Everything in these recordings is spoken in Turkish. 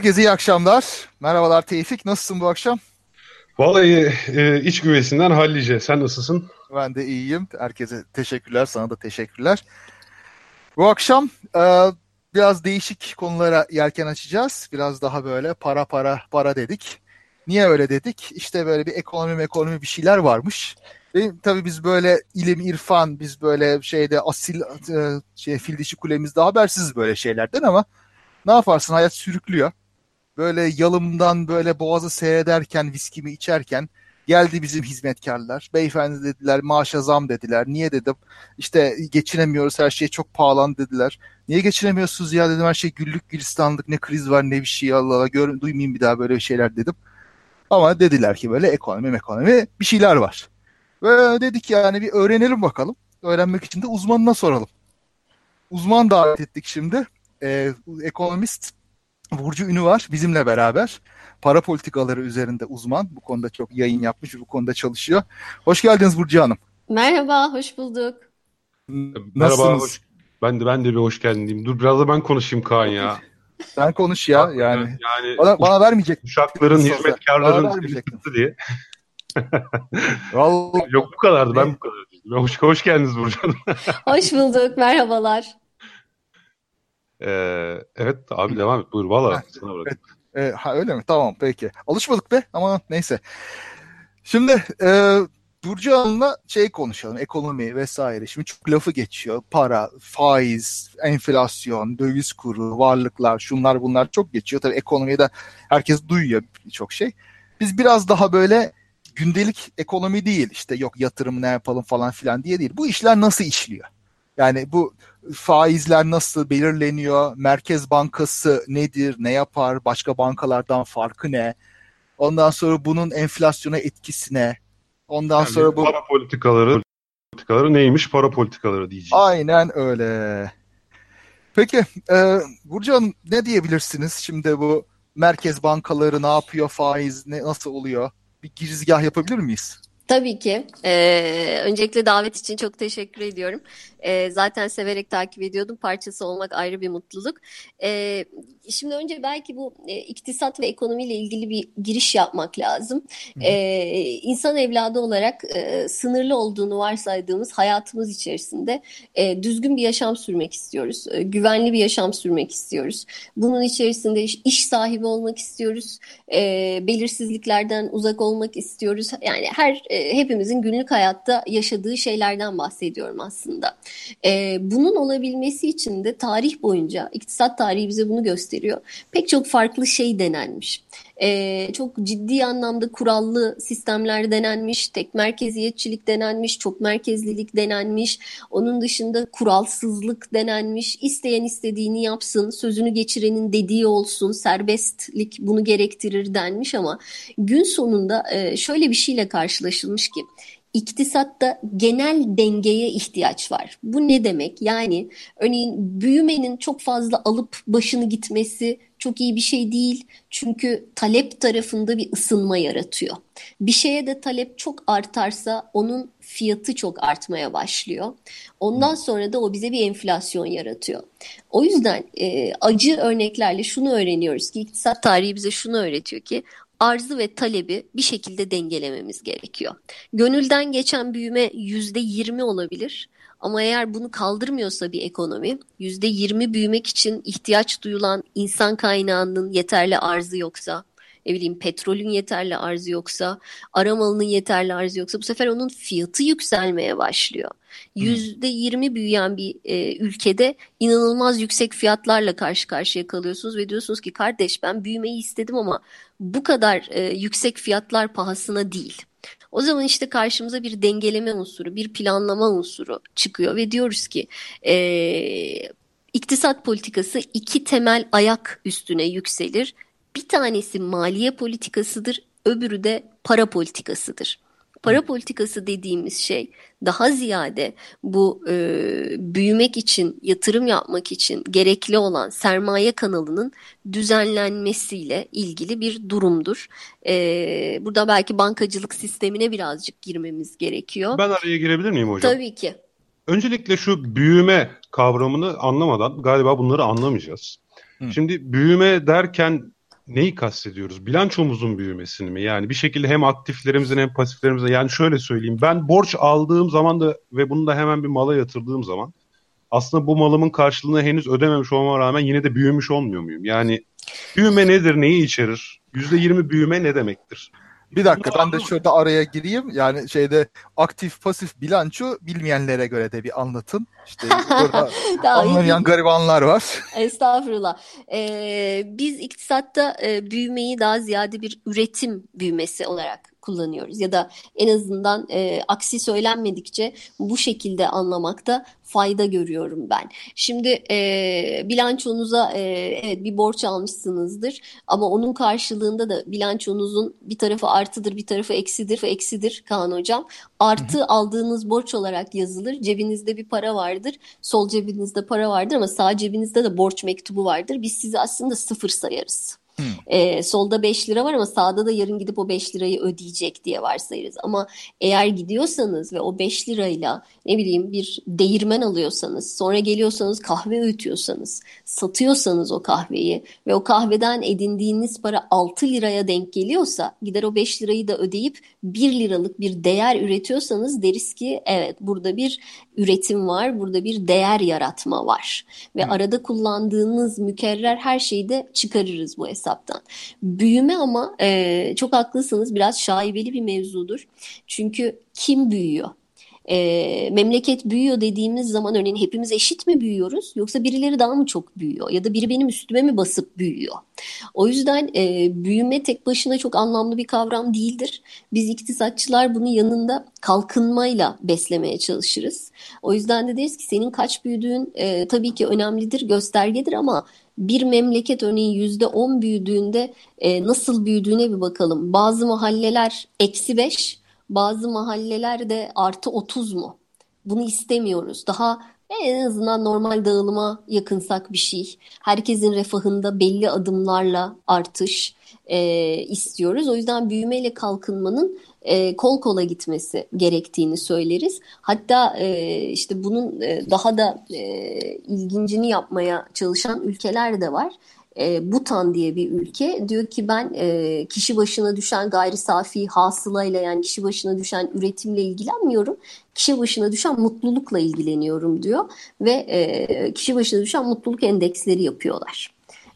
Herkese iyi akşamlar. Merhabalar Tevfik. Nasılsın bu akşam? Vallahi e, iç güvesinden hallice. Sen nasılsın? Ben de iyiyim. Herkese teşekkürler. Sana da teşekkürler. Bu akşam e, biraz değişik konulara yelken açacağız. Biraz daha böyle para para para dedik. Niye öyle dedik? İşte böyle bir ekonomi ekonomi bir şeyler varmış. Ve tabii biz böyle ilim, irfan, biz böyle şeyde asil e, şey, fil dişi kulemizde habersiz böyle şeylerden ama ne yaparsın hayat sürüklüyor. Böyle yalımdan böyle boğazı seyrederken, viskimi içerken geldi bizim hizmetkarlar. Beyefendi dediler maaşa zam dediler. Niye dedim. İşte geçinemiyoruz her şey çok pahalan dediler. Niye geçinemiyorsunuz ya dedim her şey güllük gülistanlık ne kriz var ne bir şey Allah Allah gör, duymayayım bir daha böyle şeyler dedim. Ama dediler ki böyle ekonomi ekonomi bir şeyler var. Ve dedik yani bir öğrenelim bakalım. Öğrenmek için de uzmanına soralım. Uzman davet ettik şimdi. Ee, ekonomist Burcu Ünü var bizimle beraber. Para politikaları üzerinde uzman. Bu konuda çok yayın yapmış ve bu konuda çalışıyor. Hoş geldiniz Burcu Hanım. Merhaba, hoş bulduk. Merhaba, hoş, ben de ben de bir hoş geldin diyeyim. Dur biraz da ben konuşayım Kaan ya. Sen konuş ya yani. yani bana, bana vermeyecek. Uşakların, hizmetkarların diye. Vallahi... Yok bu kadardı. Ben bu kadar. Hoş, hoş geldiniz Burcu Hanım. hoş bulduk. Merhabalar. Ee, evet abi devam et. Buyur valla sana bırak. Evet. E, ha, öyle mi? Tamam peki. Alışmadık be ama neyse. Şimdi e, Burcu Hanım'la şey konuşalım. Ekonomi vesaire. Şimdi çok lafı geçiyor. Para, faiz, enflasyon, döviz kuru, varlıklar, şunlar bunlar çok geçiyor. Tabii ekonomide herkes duyuyor çok şey. Biz biraz daha böyle gündelik ekonomi değil işte yok yatırım ne yapalım falan filan diye değil. Bu işler nasıl işliyor? Yani bu faizler nasıl belirleniyor? Merkez Bankası nedir? Ne yapar? Başka bankalardan farkı ne? Ondan sonra bunun enflasyona etkisine. Ondan yani sonra bu para politikaları politikaları neymiş? Para politikaları diyeceğiz. Aynen öyle. Peki e, Burcu Hanım ne diyebilirsiniz şimdi bu merkez bankaları ne yapıyor? Faiz ne nasıl oluyor? Bir girizgah yapabilir miyiz? Tabii ki. Ee, öncelikle davet için çok teşekkür ediyorum. Ee, zaten severek takip ediyordum. Parçası olmak ayrı bir mutluluk. Ee, şimdi önce belki bu e, iktisat ve ekonomiyle ilgili bir giriş yapmak lazım. Ee, insan evladı olarak e, sınırlı olduğunu varsaydığımız hayatımız içerisinde e, düzgün bir yaşam sürmek istiyoruz. E, güvenli bir yaşam sürmek istiyoruz. Bunun içerisinde iş, iş sahibi olmak istiyoruz. E, belirsizliklerden uzak olmak istiyoruz. Yani her e, hepimizin günlük hayatta yaşadığı şeylerden bahsediyorum aslında. E, bunun olabilmesi için de tarih boyunca iktisat tarihi bize bunu gösteriyor. Pek çok farklı şey denenmiş. E, çok ciddi anlamda kurallı sistemler denenmiş, tek merkeziyetçilik denenmiş, çok merkezlilik denenmiş. Onun dışında kuralsızlık denenmiş, isteyen istediğini yapsın, sözünü geçirenin dediği olsun, serbestlik bunu gerektirir denmiş ama gün sonunda e, şöyle bir şeyle karşılaşılmış ki iktisatta genel dengeye ihtiyaç var. Bu ne demek? Yani örneğin büyümenin çok fazla alıp başını gitmesi çok iyi bir şey değil. Çünkü talep tarafında bir ısınma yaratıyor. Bir şeye de talep çok artarsa onun fiyatı çok artmaya başlıyor. Ondan sonra da o bize bir enflasyon yaratıyor. O yüzden e, acı örneklerle şunu öğreniyoruz ki iktisat tarihi bize şunu öğretiyor ki arzı ve talebi bir şekilde dengelememiz gerekiyor. Gönülden geçen büyüme yüzde yirmi olabilir. Ama eğer bunu kaldırmıyorsa bir ekonomi, yüzde yirmi büyümek için ihtiyaç duyulan insan kaynağının yeterli arzı yoksa, ne bileyim petrolün yeterli arzı yoksa, aramalının yeterli arzı yoksa bu sefer onun fiyatı yükselmeye başlıyor. Yüzde yirmi büyüyen bir e, ülkede inanılmaz yüksek fiyatlarla karşı karşıya kalıyorsunuz ve diyorsunuz ki kardeş ben büyümeyi istedim ama bu kadar e, yüksek fiyatlar pahasına değil. O zaman işte karşımıza bir dengeleme unsuru, bir planlama unsuru çıkıyor ve diyoruz ki e, iktisat politikası iki temel ayak üstüne yükselir. Bir tanesi maliye politikasıdır, öbürü de para politikasıdır. Para politikası dediğimiz şey daha ziyade bu e, büyümek için, yatırım yapmak için gerekli olan sermaye kanalının düzenlenmesiyle ilgili bir durumdur. E, burada belki bankacılık sistemine birazcık girmemiz gerekiyor. Ben araya girebilir miyim hocam? Tabii ki. Öncelikle şu büyüme kavramını anlamadan galiba bunları anlamayacağız. Hı. Şimdi büyüme derken neyi kastediyoruz? Bilançomuzun büyümesini mi? Yani bir şekilde hem aktiflerimizin hem pasiflerimizin yani şöyle söyleyeyim. Ben borç aldığım zaman da ve bunu da hemen bir mala yatırdığım zaman aslında bu malımın karşılığını henüz ödememiş olmama rağmen yine de büyümüş olmuyor muyum? Yani büyüme nedir? Neyi içerir? %20 büyüme ne demektir? Bir dakika ben de şurada araya gireyim. Yani şeyde aktif pasif bilanço bilmeyenlere göre de bir anlatın. İşte burada anlayan garibanlar var. Estağfurullah. Ee, biz iktisatta e, büyümeyi daha ziyade bir üretim büyümesi olarak kullanıyoruz ya da en azından e, aksi söylenmedikçe bu şekilde anlamakta fayda görüyorum ben. Şimdi e, bilançonuza e, evet bir borç almışsınızdır ama onun karşılığında da bilançonuzun bir tarafı artıdır bir tarafı eksidir ve eksidir Kaan Hocam. Artı hı hı. aldığınız borç olarak yazılır. Cebinizde bir para vardır. Sol cebinizde para vardır ama sağ cebinizde de borç mektubu vardır. Biz sizi aslında sıfır sayarız. E, solda 5 lira var ama sağda da yarın gidip o 5 lirayı ödeyecek diye varsayırız. Ama eğer gidiyorsanız ve o 5 lirayla ne bileyim bir değirmen alıyorsanız, sonra geliyorsanız kahve öğütüyorsanız, satıyorsanız o kahveyi ve o kahveden edindiğiniz para 6 liraya denk geliyorsa gider o 5 lirayı da ödeyip 1 liralık bir değer üretiyorsanız deriz ki evet burada bir üretim var, burada bir değer yaratma var. Ve hmm. arada kullandığınız mükerrer her şeyi de çıkarırız bu hesaptan. Büyüme ama e, çok haklısınız biraz şaibeli bir mevzudur. Çünkü kim büyüyor? e, memleket büyüyor dediğimiz zaman örneğin hepimiz eşit mi büyüyoruz yoksa birileri daha mı çok büyüyor ya da biri benim üstüme mi basıp büyüyor? O yüzden e, büyüme tek başına çok anlamlı bir kavram değildir. Biz iktisatçılar bunu yanında kalkınmayla beslemeye çalışırız. O yüzden de deriz ki senin kaç büyüdüğün e, tabii ki önemlidir, göstergedir ama bir memleket örneğin yüzde on büyüdüğünde e, nasıl büyüdüğüne bir bakalım. Bazı mahalleler eksi beş, bazı mahallelerde artı 30 mu? Bunu istemiyoruz. Daha en azından normal dağılıma yakınsak bir şey. Herkesin refahında belli adımlarla artış e, istiyoruz. O yüzden büyümeyle kalkınmanın e, kol kola gitmesi gerektiğini söyleriz. Hatta e, işte bunun e, daha da e, ilgincini yapmaya çalışan ülkeler de var e, Butan diye bir ülke diyor ki ben e, kişi başına düşen gayri safi hasılayla yani kişi başına düşen üretimle ilgilenmiyorum. Kişi başına düşen mutlulukla ilgileniyorum diyor ve e, kişi başına düşen mutluluk endeksleri yapıyorlar.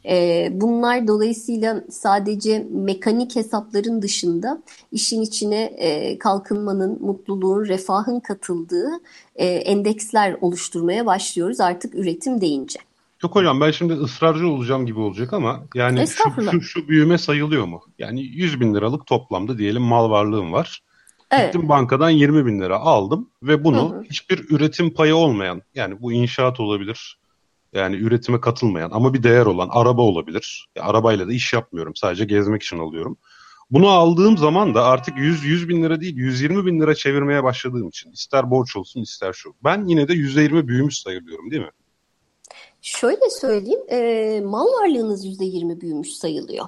E, bunlar dolayısıyla sadece mekanik hesapların dışında işin içine e, kalkınmanın, mutluluğun, refahın katıldığı e, endeksler oluşturmaya başlıyoruz artık üretim deyince. Yok hocam ben şimdi ısrarcı olacağım gibi olacak ama yani şu, şu, şu büyüme sayılıyor mu? Yani 100 bin liralık toplamda diyelim mal varlığım var. Evet. Gittim bankadan 20 bin lira aldım ve bunu hı hı. hiçbir üretim payı olmayan yani bu inşaat olabilir yani üretime katılmayan ama bir değer olan araba olabilir. Ya, arabayla da iş yapmıyorum sadece gezmek için alıyorum. Bunu aldığım zaman da artık 100, 100 bin lira değil 120 bin lira çevirmeye başladığım için ister borç olsun ister şu. Ben yine de %20 büyümüş sayılıyorum değil mi? Şöyle söyleyeyim, e, mal varlığınız %20 büyümüş sayılıyor.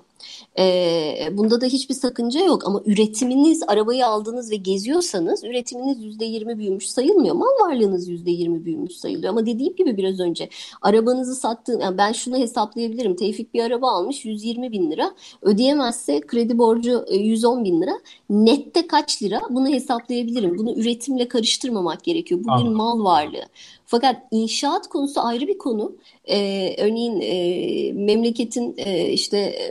E, bunda da hiçbir sakınca yok ama üretiminiz, arabayı aldınız ve geziyorsanız üretiminiz %20 büyümüş sayılmıyor. Mal varlığınız %20 büyümüş sayılıyor. Ama dediğim gibi biraz önce arabanızı sattığın, yani ben şunu hesaplayabilirim. Tevfik bir araba almış 120 bin lira. Ödeyemezse kredi borcu 110 e, bin lira. Nette kaç lira? Bunu hesaplayabilirim. Bunu üretimle karıştırmamak gerekiyor. Bu bir mal varlığı. Fakat inşaat konusu ayrı bir konu. Ee, örneğin e, memleketin e, işte e,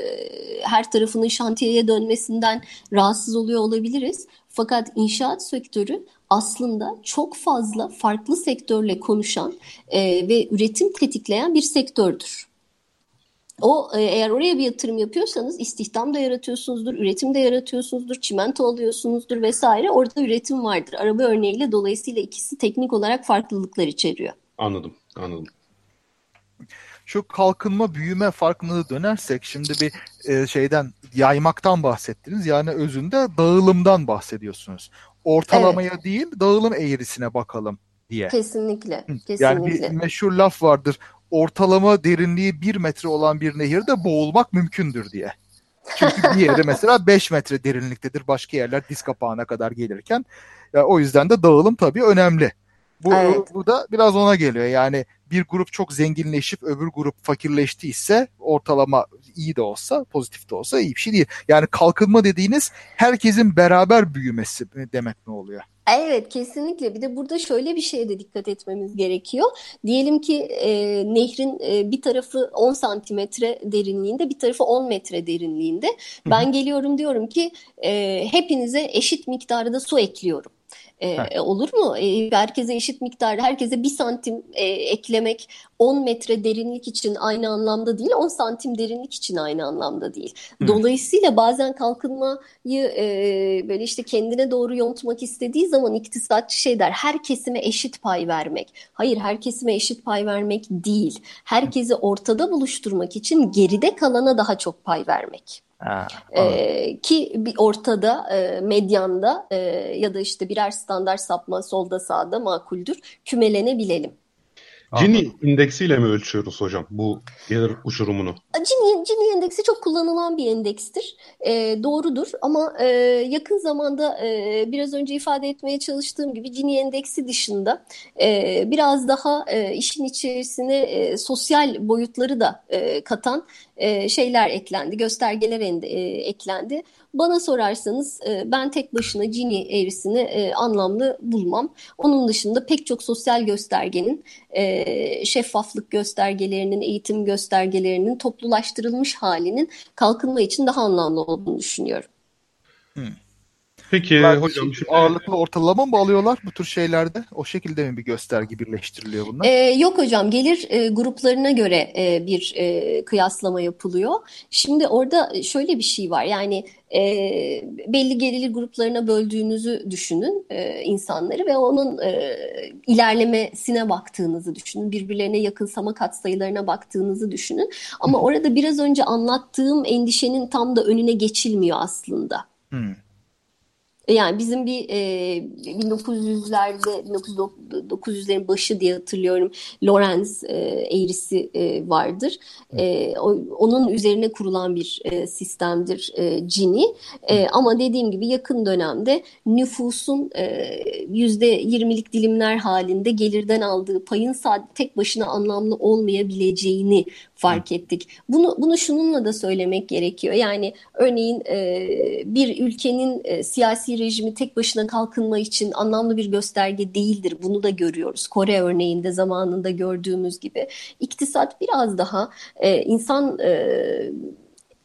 her tarafının şantiyeye dönmesinden rahatsız oluyor olabiliriz. Fakat inşaat sektörü aslında çok fazla farklı sektörle konuşan e, ve üretim tetikleyen bir sektördür. O e, eğer oraya bir yatırım yapıyorsanız istihdam da yaratıyorsunuzdur, üretim de yaratıyorsunuzdur, çimento alıyorsunuzdur vesaire. Orada üretim vardır. Araba örneğiyle dolayısıyla ikisi teknik olarak farklılıklar içeriyor. Anladım, anladım. Şu kalkınma büyüme farkını dönersek şimdi bir e, şeyden yaymaktan bahsettiniz. Yani özünde dağılımdan bahsediyorsunuz. Ortalamaya evet. değil dağılım eğrisine bakalım diye. Kesinlikle. kesinlikle. Yani bir meşhur laf vardır ortalama derinliği bir metre olan bir nehirde boğulmak mümkündür diye. Çünkü bir yeri mesela 5 metre derinliktedir. Başka yerler diz kapağına kadar gelirken. Yani o yüzden de dağılım tabii önemli. Bu, evet. bu da biraz ona geliyor. Yani bir grup çok zenginleşip öbür grup fakirleştiyse ortalama iyi de olsa pozitif de olsa iyi bir şey değil. Yani kalkınma dediğiniz herkesin beraber büyümesi demek ne oluyor? Evet kesinlikle bir de burada şöyle bir şeye de dikkat etmemiz gerekiyor. Diyelim ki e, nehrin e, bir tarafı 10 santimetre derinliğinde bir tarafı 10 metre derinliğinde. Ben geliyorum diyorum ki e, hepinize eşit miktarda su ekliyorum. E, olur mu? E, herkese eşit miktarda, herkese bir santim e, eklemek 10 metre derinlik için aynı anlamda değil, 10 santim derinlik için aynı anlamda değil. Hı. Dolayısıyla bazen kalkınmayı e, böyle işte kendine doğru yontmak istediği zaman iktisatçı şey der, her kesime eşit pay vermek. Hayır, her kesime eşit pay vermek değil. Herkesi ortada buluşturmak için geride kalana daha çok pay vermek. Ha, ee, ki bir ortada e, medyanda e, ya da işte birer standart sapma solda sağda makuldür kümelenebilelim. Gini indeksiyle mi ölçüyoruz hocam bu gelir uçurumunu? Gini, Gini endeksi çok kullanılan bir endekstir. E, doğrudur ama e, yakın zamanda e, biraz önce ifade etmeye çalıştığım gibi Gini endeksi dışında e, biraz daha e, işin içerisine e, sosyal boyutları da e, katan e, şeyler eklendi, göstergeler e, eklendi. Bana sorarsanız e, ben tek başına Gini eğrisini anlamlı bulmam. Onun dışında pek çok sosyal göstergenin, şeffaflık göstergelerinin, eğitim göstergelerinin toplulaştırılmış halinin kalkınma için daha anlamlı olduğunu düşünüyorum. Hmm. Peki ben hocam şimdi... ağırlıklı ortalama mı alıyorlar bu tür şeylerde? O şekilde mi bir gösterge birleştiriliyor bunlar? Ee, yok hocam gelir e, gruplarına göre e, bir e, kıyaslama yapılıyor. Şimdi orada şöyle bir şey var yani e, belli gelir gruplarına böldüğünüzü düşünün e, insanları ve onun e, ilerlemesine baktığınızı düşünün. Birbirlerine yakınsama katsayılarına baktığınızı düşünün. Ama orada biraz önce anlattığım endişenin tam da önüne geçilmiyor aslında. Hmm. Yani bizim bir e, 1900'lerde 1900'lerin başı diye hatırlıyorum Lorenz e, eğrisi e, vardır. E, o, onun üzerine kurulan bir e, sistemdir e, Gini. E, ama dediğim gibi yakın dönemde nüfusun yüzde yirmilik dilimler halinde gelirden aldığı payın tek başına anlamlı olmayabileceğini fark ettik. Bunu bunu şununla da söylemek gerekiyor. Yani örneğin e, bir ülkenin e, siyasi rejimi tek başına kalkınma için anlamlı bir gösterge değildir. Bunu da görüyoruz. Kore örneğinde zamanında gördüğümüz gibi. İktisat biraz daha e, insan e,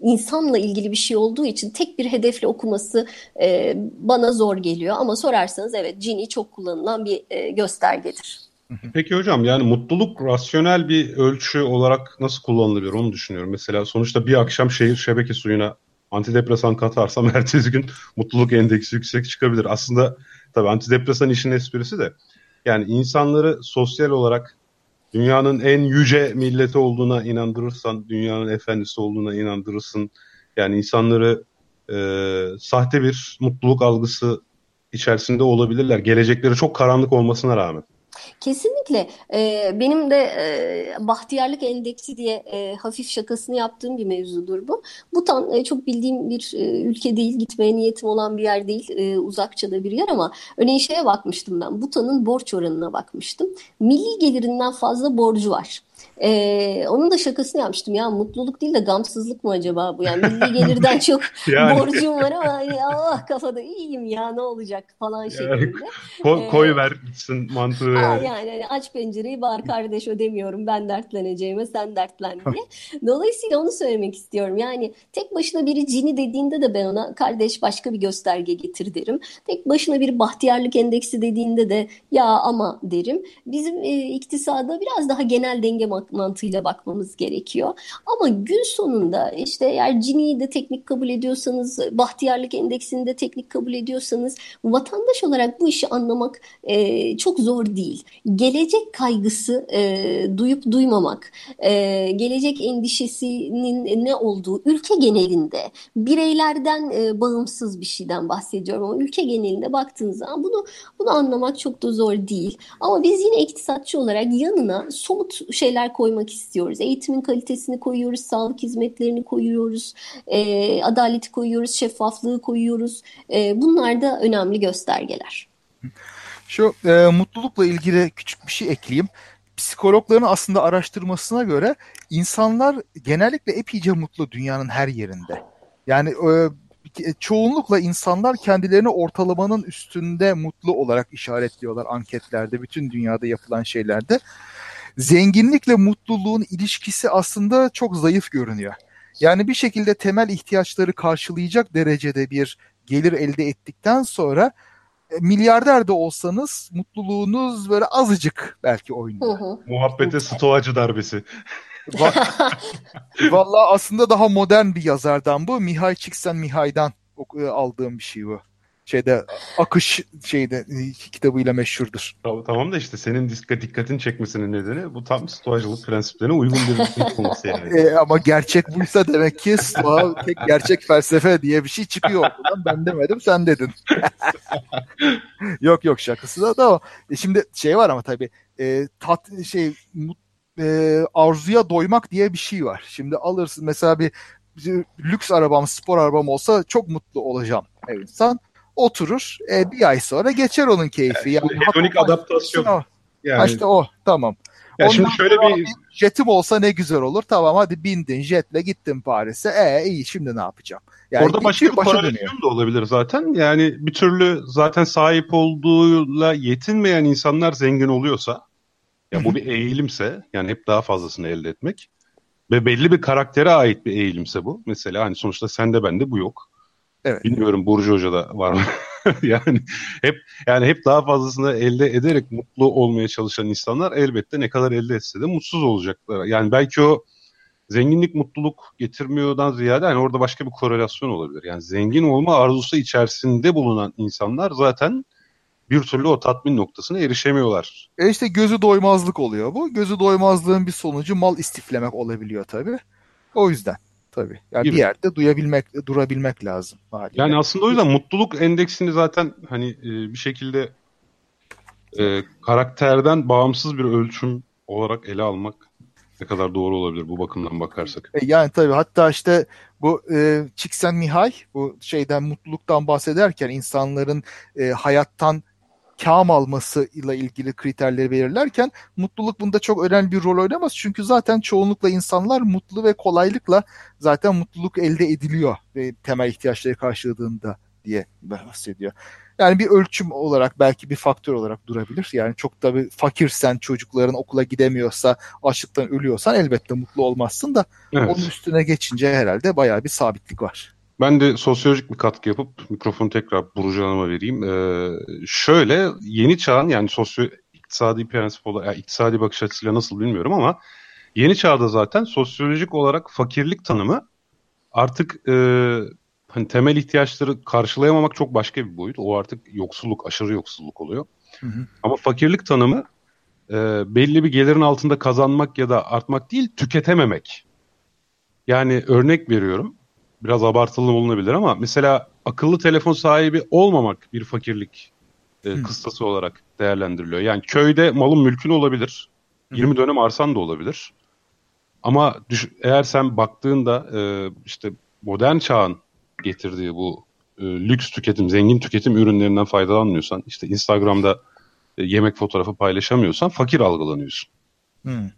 insanla ilgili bir şey olduğu için tek bir hedefle okuması e, bana zor geliyor. Ama sorarsanız evet Gini çok kullanılan bir e, göstergedir. Peki hocam yani mutluluk rasyonel bir ölçü olarak nasıl kullanılıyor onu düşünüyorum. Mesela sonuçta bir akşam şehir şebeke suyuna antidepresan katarsam ertesi gün mutluluk endeksi yüksek çıkabilir. Aslında tabii antidepresan işin esprisi de yani insanları sosyal olarak dünyanın en yüce milleti olduğuna inandırırsan, dünyanın efendisi olduğuna inandırırsın. Yani insanları e, sahte bir mutluluk algısı içerisinde olabilirler. Gelecekleri çok karanlık olmasına rağmen. Kesinlikle. Ee, benim de e, bahtiyarlık endeksi diye e, hafif şakasını yaptığım bir mevzudur bu. Butan e, çok bildiğim bir e, ülke değil, gitmeye niyetim olan bir yer değil, e, uzakça da bir yer ama örneğin şeye bakmıştım ben, Butan'ın borç oranına bakmıştım. Milli gelirinden fazla borcu var. Ee, onun da şakasını yapmıştım ya mutluluk değil de gamsızlık mı acaba bu yani milli gelirden çok yani. borcum var ama Allah kafada iyiyim ya ne olacak falan şeklinde. Ko- ee, koy ver gitsin mantığı yani. yani. yani aç pencereyi bağır kardeş ödemiyorum ben dertleneceğime sen dertlen diye. Dolayısıyla onu söylemek istiyorum yani tek başına biri cini dediğinde de ben ona kardeş başka bir gösterge getir derim. Tek başına bir bahtiyarlık endeksi dediğinde de ya ama derim. Bizim e, iktisada biraz daha genel denge mantığıyla bakmamız gerekiyor. Ama gün sonunda işte eğer Gini'yi de teknik kabul ediyorsanız, bahtiyarlık endeksini de teknik kabul ediyorsanız vatandaş olarak bu işi anlamak e, çok zor değil. Gelecek kaygısı e, duyup duymamak, e, gelecek endişesinin ne olduğu ülke genelinde bireylerden e, bağımsız bir şeyden bahsediyorum ama ülke genelinde baktığınız zaman bunu bunu anlamak çok da zor değil. Ama biz yine iktisatçı olarak yanına somut şeyler koymak istiyoruz. Eğitimin kalitesini koyuyoruz, sağlık hizmetlerini koyuyoruz, e, adaleti koyuyoruz, şeffaflığı koyuyoruz. E, bunlar da önemli göstergeler. Şu e, mutlulukla ilgili küçük bir şey ekleyeyim. Psikologların aslında araştırmasına göre insanlar genellikle epeyce mutlu dünyanın her yerinde. Yani e, çoğunlukla insanlar kendilerini ortalamanın üstünde mutlu olarak işaretliyorlar anketlerde, bütün dünyada yapılan şeylerde. Zenginlikle mutluluğun ilişkisi aslında çok zayıf görünüyor. Yani bir şekilde temel ihtiyaçları karşılayacak derecede bir gelir elde ettikten sonra e, milyarder de olsanız mutluluğunuz böyle azıcık belki oynuyor. Muhabbete stoacı darbesi. Vallahi aslında daha modern bir yazardan bu. Mihay Csikszentmihalyi'den aldığım bir şey bu şeyde akış şeyde kitabıyla meşhurdur. Tamam, tamam da işte senin dikkat dikkatin çekmesinin nedeni bu tam stoacılık prensiplerine uygun bir olması yani. E, ama gerçek buysa demek ki stoa tek gerçek felsefe diye bir şey çıkıyor oradan. Ben demedim sen dedin. yok yok şakası da da o. E, şimdi şey var ama tabii e, tat şey e, arzuya doymak diye bir şey var. Şimdi alırsın mesela bir, lüks arabam, spor arabam olsa çok mutlu olacağım her insan oturur. E, bir ay sonra geçer onun keyfi. Yani, yani hedonik adaptasyon. O. Yani. işte o tamam. Ya Ondan şimdi şöyle bir jetim olsa ne güzel olur. Tamam hadi bindin jetle gittin Paris'e. E iyi şimdi ne yapacağım? Yani Orada başka bir korelasyon da olabilir zaten. Yani bir türlü zaten sahip olduğuyla yetinmeyen insanlar zengin oluyorsa ya bu bir eğilimse yani hep daha fazlasını elde etmek ve belli bir karaktere ait bir eğilimse bu. Mesela hani sonuçta sende bende bu yok. Evet. Bilmiyorum Burcu Hoca'da var mı? yani hep yani hep daha fazlasını elde ederek mutlu olmaya çalışan insanlar elbette ne kadar elde etse de mutsuz olacaklar. Yani belki o zenginlik mutluluk getirmiyordan ziyade yani orada başka bir korelasyon olabilir. Yani zengin olma arzusu içerisinde bulunan insanlar zaten bir türlü o tatmin noktasına erişemiyorlar. E işte gözü doymazlık oluyor bu. Gözü doymazlığın bir sonucu mal istiflemek olabiliyor tabii. O yüzden. Tabii. Yani bir yerde duyabilmek, durabilmek lazım. Haliyle. Yani aslında o yüzden mutluluk endeksini zaten hani e, bir şekilde e, karakterden bağımsız bir ölçüm olarak ele almak ne kadar doğru olabilir bu bakımdan bakarsak. E, yani tabii hatta işte bu e, Csikszentmihalyi bu şeyden mutluluktan bahsederken insanların e, hayattan kam alması ile ilgili kriterleri belirlerken mutluluk bunda çok önemli bir rol oynamaz. Çünkü zaten çoğunlukla insanlar mutlu ve kolaylıkla zaten mutluluk elde ediliyor ve temel ihtiyaçları karşıladığında diye bahsediyor. Yani bir ölçüm olarak belki bir faktör olarak durabilir. Yani çok da bir fakirsen çocukların okula gidemiyorsa açlıktan ölüyorsan elbette mutlu olmazsın da evet. onun üstüne geçince herhalde bayağı bir sabitlik var. Ben de sosyolojik bir katkı yapıp mikrofonu tekrar Burcu Hanım'a vereyim. Ee, şöyle yeni çağın yani sosyo iktisadi prensip olarak, yani iktisadi bakış açısıyla nasıl bilmiyorum ama yeni çağda zaten sosyolojik olarak fakirlik tanımı artık e, hani temel ihtiyaçları karşılayamamak çok başka bir boyut. O artık yoksulluk, aşırı yoksulluk oluyor. Hı hı. Ama fakirlik tanımı e, belli bir gelirin altında kazanmak ya da artmak değil, tüketememek. Yani örnek veriyorum biraz abartılı olunabilir ama mesela akıllı telefon sahibi olmamak bir fakirlik e, kıstası olarak değerlendiriliyor. Yani köyde malın mülkün olabilir. Hı. 20 dönem arsan da olabilir. Ama düş, eğer sen baktığında e, işte modern çağın getirdiği bu e, lüks tüketim, zengin tüketim ürünlerinden faydalanmıyorsan, işte Instagram'da e, yemek fotoğrafı paylaşamıyorsan fakir algılanıyorsun. Hmm.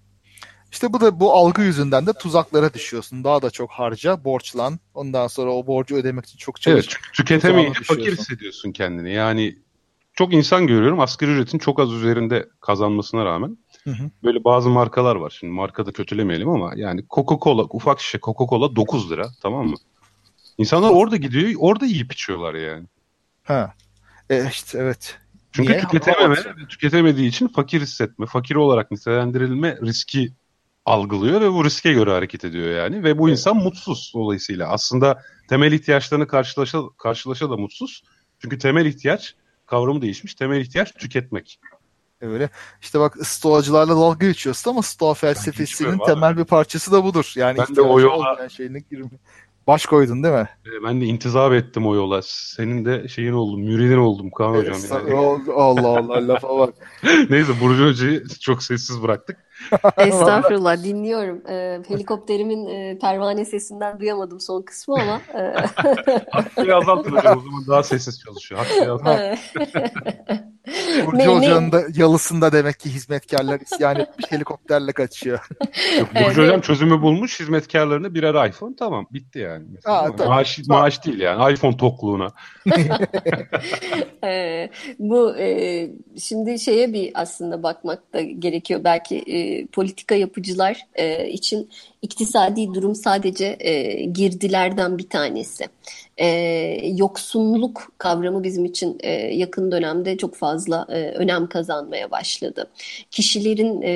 İşte bu da bu algı yüzünden de tuzaklara düşüyorsun. Daha da çok harca, borçlan. Ondan sonra o borcu ödemek için çok çalış. Evet, tüketemeyince fakir hissediyorsun kendini. Yani çok insan görüyorum asgari ücretin çok az üzerinde kazanmasına rağmen. Hı hı. Böyle bazı markalar var. Şimdi markada kötülemeyelim ama yani Coca-Cola, ufak şişe Coca-Cola 9 lira tamam mı? İnsanlar orada gidiyor, orada yiyip içiyorlar yani. Ha. E işte evet. Çünkü Niye? tüketememe, tüketemediği için fakir hissetme, fakir olarak nitelendirilme riski algılıyor ve bu riske göre hareket ediyor yani. Ve bu evet. insan mutsuz dolayısıyla. Aslında temel ihtiyaçlarını karşılaşa, karşılaşa da mutsuz. Çünkü temel ihtiyaç kavramı değişmiş. Temel ihtiyaç tüketmek. Öyle. İşte bak stoacılarla dalga geçiyorsun ama stoa felsefesinin temel bir parçası da budur. Yani ben de o yola şeyine girme. Baş koydun değil mi? E, ben de intizap ettim o yola. Senin de şeyin oldum, müridin oldum Kaan Hocam. Yani. Allah Allah lafa bak. Neyse Burcu Hoca'yı çok sessiz bıraktık. Estağfurullah dinliyorum. Ee, helikopterimin e, pervane sesinden duyamadım son kısmı ama. E... Hakkıyı azaltın hocam o zaman daha sessiz çalışıyor. Hakkıyı azaltın. Burcu Hoca'nın da yalısında demek ki hizmetkarlar isyan etmiş helikopterle kaçıyor. Burcu Hocam çözümü bulmuş hizmetkarlarına birer iPhone tamam bitti yani. Aa, maaş, maaş değil yani iPhone tokluğuna. e, bu e, şimdi şeye bir aslında bakmak da gerekiyor. Belki e, politika yapıcılar e, için iktisadi durum sadece e, girdilerden bir tanesi e, yoksunluk kavramı bizim için e, yakın dönemde çok fazla e, önem kazanmaya başladı. Kişilerin e,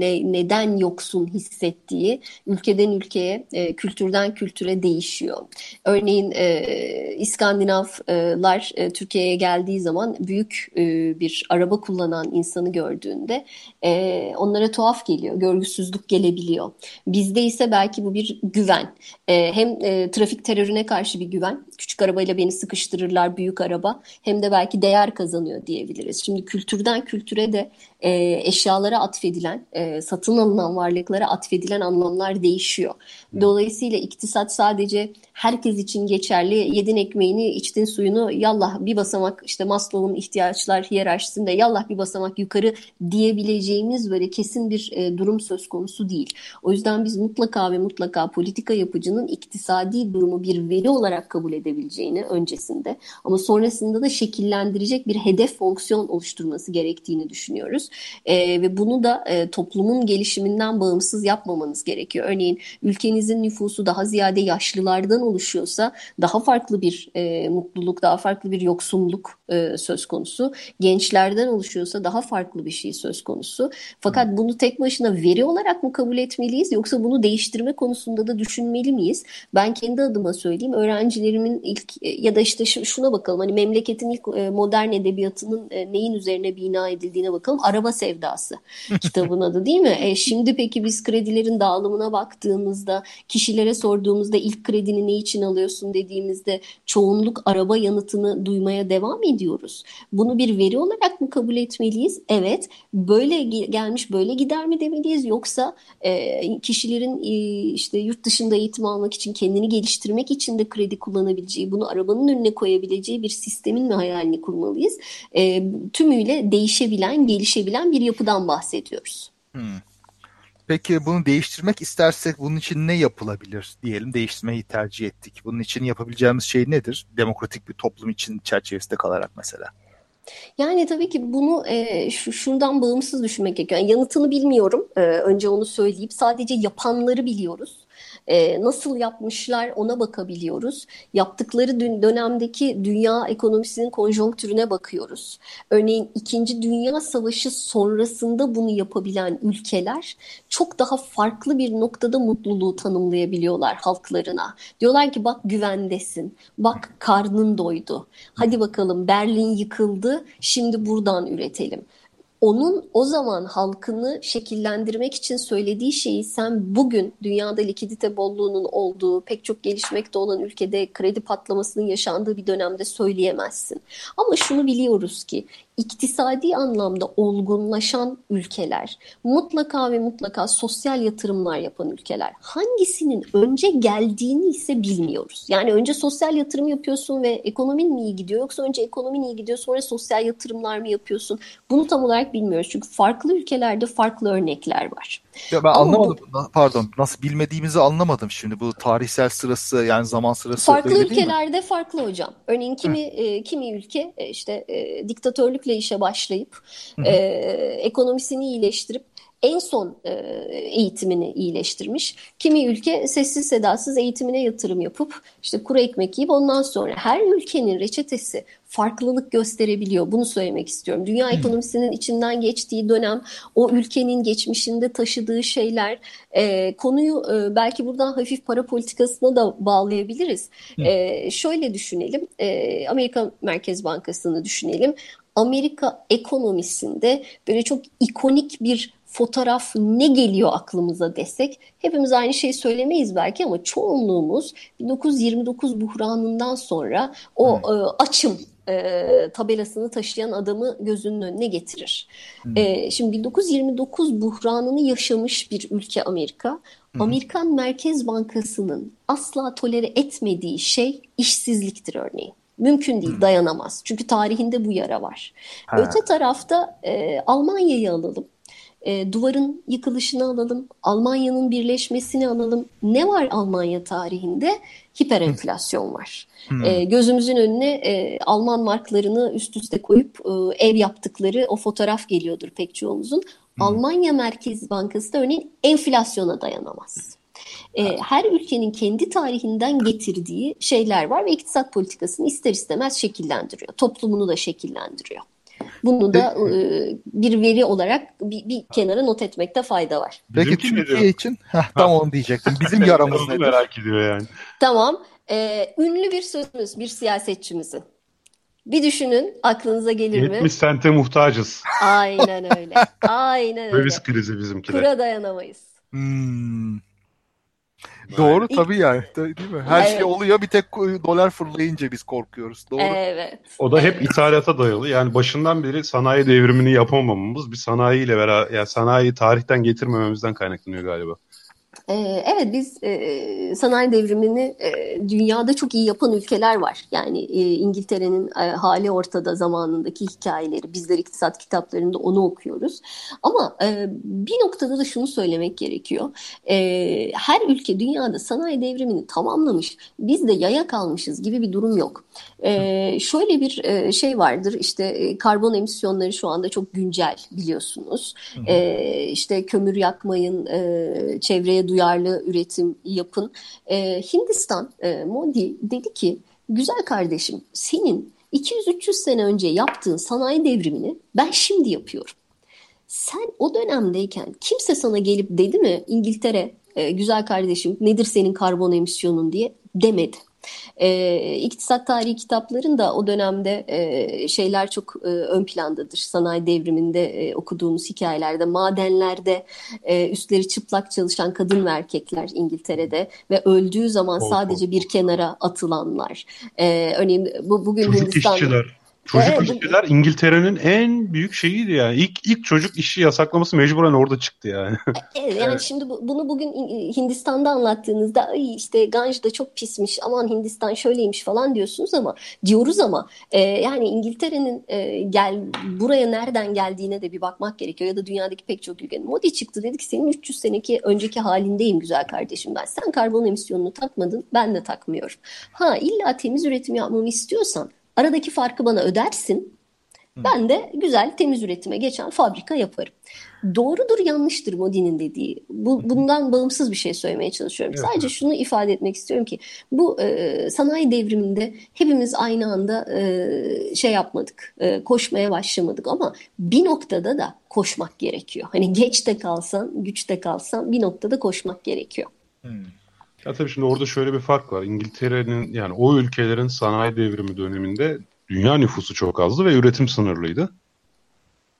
ne, neden yoksun hissettiği ülkeden ülkeye, e, kültürden kültüre değişiyor. Örneğin e, İskandinavlar e, Türkiye'ye geldiği zaman büyük e, bir araba kullanan insanı gördüğünde e, onlara tuhaf geliyor, görgüsüzlük gelebiliyor. Bizde ise belki bu bir güven. E, hem e, trafik terörüne karşı bir güven, küçük arabayla beni sıkıştırırlar büyük araba hem de belki değer kazanıyor diyebiliriz. Şimdi kültürden kültüre de e, eşyalara atfedilen, e, satın alınan varlıklara atfedilen anlamlar değişiyor. Dolayısıyla iktisat sadece herkes için geçerli. Yedin ekmeğini, içtin suyunu, yallah bir basamak işte Maslow'un ihtiyaçlar hiyerarşisinde yallah bir basamak yukarı diyebileceğimiz böyle kesin bir e, durum söz konusu değil. O yüzden biz mutlaka ve mutlaka politika yapıcının iktisadi durumu bir veri olarak kabul edebileceğini öncesinde ama sonrasında da şekillendirecek bir hedef fonksiyon oluşturması gerektiğini düşünüyoruz. E, ve bunu da e, toplumun gelişiminden bağımsız yapmamanız gerekiyor. Örneğin ülkenizin nüfusu daha ziyade yaşlılardan oluşuyorsa daha farklı bir e, mutluluk, daha farklı bir yoksunluk e, söz konusu. Gençlerden oluşuyorsa daha farklı bir şey söz konusu. Fakat bunu tek başına veri olarak mı kabul etmeliyiz yoksa bunu değiştirme konusunda da düşünmeli miyiz? Ben kendi adıma söyleyeyim. Öğrencilerimin ilk e, ya da işte şuna bakalım. Hani memleketin ilk e, modern edebiyatının e, neyin üzerine bina edildiğine bakalım. Araba sevdası kitabın adı değil mi? E, şimdi peki biz kredilerin dağılımına baktığımızda kişilere sorduğumuzda ilk kredini ne için alıyorsun dediğimizde çoğunluk araba yanıtını duymaya devam ediyoruz. Bunu bir veri olarak mı kabul etmeliyiz? Evet. Böyle gelmiş böyle gider mi demeliyiz? Yoksa e, kişilerin e, işte yurt dışında eğitim almak için kendini geliştirmek için de kredi kullanabileceği, bunu arabanın önüne koyabileceği bir sistemin mi hayalini kurmalıyız? E, tümüyle değişebilen, gelişebilen bir yapıdan bahsediyoruz. Hmm. Peki bunu değiştirmek istersek bunun için ne yapılabilir diyelim değiştirmeyi tercih ettik. Bunun için yapabileceğimiz şey nedir? Demokratik bir toplum için çerçevesinde kalarak mesela. Yani tabii ki bunu e, şu, şundan bağımsız düşünmek gerekiyor. Yani yanıtını bilmiyorum. E, önce onu söyleyip sadece yapanları biliyoruz e, nasıl yapmışlar ona bakabiliyoruz. Yaptıkları dönemdeki dünya ekonomisinin konjonktürüne bakıyoruz. Örneğin İkinci Dünya Savaşı sonrasında bunu yapabilen ülkeler çok daha farklı bir noktada mutluluğu tanımlayabiliyorlar halklarına. Diyorlar ki bak güvendesin, bak karnın doydu. Hadi bakalım Berlin yıkıldı, şimdi buradan üretelim onun o zaman halkını şekillendirmek için söylediği şeyi sen bugün dünyada likidite bolluğunun olduğu pek çok gelişmekte olan ülkede kredi patlamasının yaşandığı bir dönemde söyleyemezsin. Ama şunu biliyoruz ki iktisadi anlamda olgunlaşan ülkeler, mutlaka ve mutlaka sosyal yatırımlar yapan ülkeler. Hangisinin önce geldiğini ise bilmiyoruz. Yani önce sosyal yatırım yapıyorsun ve ekonomin mi iyi gidiyor yoksa önce ekonomin iyi gidiyor sonra sosyal yatırımlar mı yapıyorsun? Bunu tam olarak bilmiyoruz. Çünkü farklı ülkelerde farklı örnekler var. Ya ben Ama anlamadım. Bu, pardon. Nasıl bilmediğimizi anlamadım şimdi. Bu tarihsel sırası yani zaman sırası Farklı ülkelerde farklı hocam. Örneğin kimi e, kimi ülke e, işte e, diktatörlükle işe başlayıp e, ekonomisini iyileştirip en son e, eğitimini iyileştirmiş. Kimi ülke sessiz sedasız eğitimine yatırım yapıp işte kuru ekmek yiyip ondan sonra her ülkenin reçetesi farklılık gösterebiliyor. Bunu söylemek istiyorum. Dünya ekonomisinin içinden geçtiği dönem, o ülkenin geçmişinde taşıdığı şeyler, e, konuyu e, belki buradan hafif para politikasına da bağlayabiliriz. E, şöyle düşünelim, e, Amerika Merkez Bankası'nı düşünelim. Amerika ekonomisinde böyle çok ikonik bir fotoğraf ne geliyor aklımıza desek hepimiz aynı şeyi söylemeyiz belki ama çoğunluğumuz 1929 buhranından sonra o hmm. e, açım e, tabelasını taşıyan adamı gözünün önüne getirir. Hmm. E, şimdi 1929 buhranını yaşamış bir ülke Amerika. Hmm. Amerikan Merkez Bankası'nın asla tolere etmediği şey işsizliktir örneğin. Mümkün değil, dayanamaz. Çünkü tarihinde bu yara var. Ha. Öte tarafta e, Almanya'yı alalım. E, duvarın yıkılışını alalım. Almanya'nın birleşmesini alalım. Ne var Almanya tarihinde? Hiperenflasyon var. Hmm. E, gözümüzün önüne e, Alman marklarını üst üste koyup e, ev yaptıkları o fotoğraf geliyordur pek çoğumuzun. Hmm. Almanya Merkez Bankası da örneğin enflasyona dayanamaz. E, her ülkenin kendi tarihinden getirdiği şeyler var ve iktisat politikasını ister istemez şekillendiriyor. Toplumunu da şekillendiriyor. Bunu da e, bir veri olarak bir, bir kenara not etmekte fayda var. Peki Bizimki Türkiye için heh, tam onu diyecektim. Bizim yaramız nedir? Merak ediyor yani. Tamam. Ee, ünlü bir sözümüz, bir siyasetçimizin. Bir düşünün aklınıza gelir 70 mi? 70 sente muhtacız. Aynen öyle. Aynen öyle. Döviz krizi bizimkiler. Kura dayanamayız. Hmm. Doğru İlk... tabii yani. Değil mi? Her şey evet. şey oluyor bir tek dolar fırlayınca biz korkuyoruz. Doğru. Evet. O da hep ithalata dayalı. Yani başından beri sanayi devrimini yapamamamız bir sanayiyle beraber yani sanayiyi tarihten getirmememizden kaynaklanıyor galiba. Ee, evet biz e, sanayi devrimini e, dünyada çok iyi yapan ülkeler var. Yani e, İngiltere'nin hali ortada zamanındaki hikayeleri bizler iktisat kitaplarında onu okuyoruz. Ama bir noktada da şunu söylemek gerekiyor. Her ülke dünyada sanayi devrimini tamamlamış. Biz de yaya kalmışız gibi bir durum yok. Şöyle bir şey vardır işte karbon emisyonları şu anda çok güncel biliyorsunuz. İşte kömür yakmayın, çevreye duyarlı üretim yapın. E, Hindistan, e, Modi dedi ki güzel kardeşim senin 200-300 sene önce yaptığın sanayi devrimini ben şimdi yapıyorum. Sen o dönemdeyken kimse sana gelip dedi mi İngiltere e, güzel kardeşim nedir senin karbon emisyonun diye demedi. E, iktisat tarihi kitaplarında o dönemde e, şeyler çok e, ön plandadır. Sanayi devriminde e, okuduğumuz hikayelerde, madenlerde e, üstleri çıplak çalışan kadın ve erkekler İngiltere'de ve öldüğü zaman oh, sadece oh. bir kenara atılanlar. E, örneğin bu bugün Çocuk Hindistan... işçiler. Çocuk evet, işçiler İngiltere'nin en büyük şeyiydi yani. İlk ilk çocuk işi yasaklaması mecburen orada çıktı yani. Evet yani evet. şimdi bu, bunu bugün Hindistan'da anlattığınızda ay işte Ganj da çok pismiş aman Hindistan şöyleymiş falan diyorsunuz ama diyoruz ama e, yani İngiltere'nin e, gel buraya nereden geldiğine de bir bakmak gerekiyor ya da dünyadaki pek çok ülkenin. Modi çıktı dedi ki senin 300 seneki önceki halindeyim güzel kardeşim ben. Sen karbon emisyonunu takmadın ben de takmıyorum. Ha illa temiz üretim yapmamı istiyorsan Aradaki farkı bana ödersin. Ben de güzel temiz üretime geçen fabrika yaparım. Doğrudur yanlıştır Modi'nin dediği. Bu, bundan bağımsız bir şey söylemeye çalışıyorum. Evet. Sadece şunu ifade etmek istiyorum ki bu e, sanayi devriminde hepimiz aynı anda e, şey yapmadık. E, koşmaya başlamadık ama bir noktada da koşmak gerekiyor. Hani geç de kalsan, güç de kalsan bir noktada koşmak gerekiyor. Hmm. Ya tabii şimdi orada şöyle bir fark var. İngiltere'nin yani o ülkelerin sanayi devrimi döneminde dünya nüfusu çok azdı ve üretim sınırlıydı.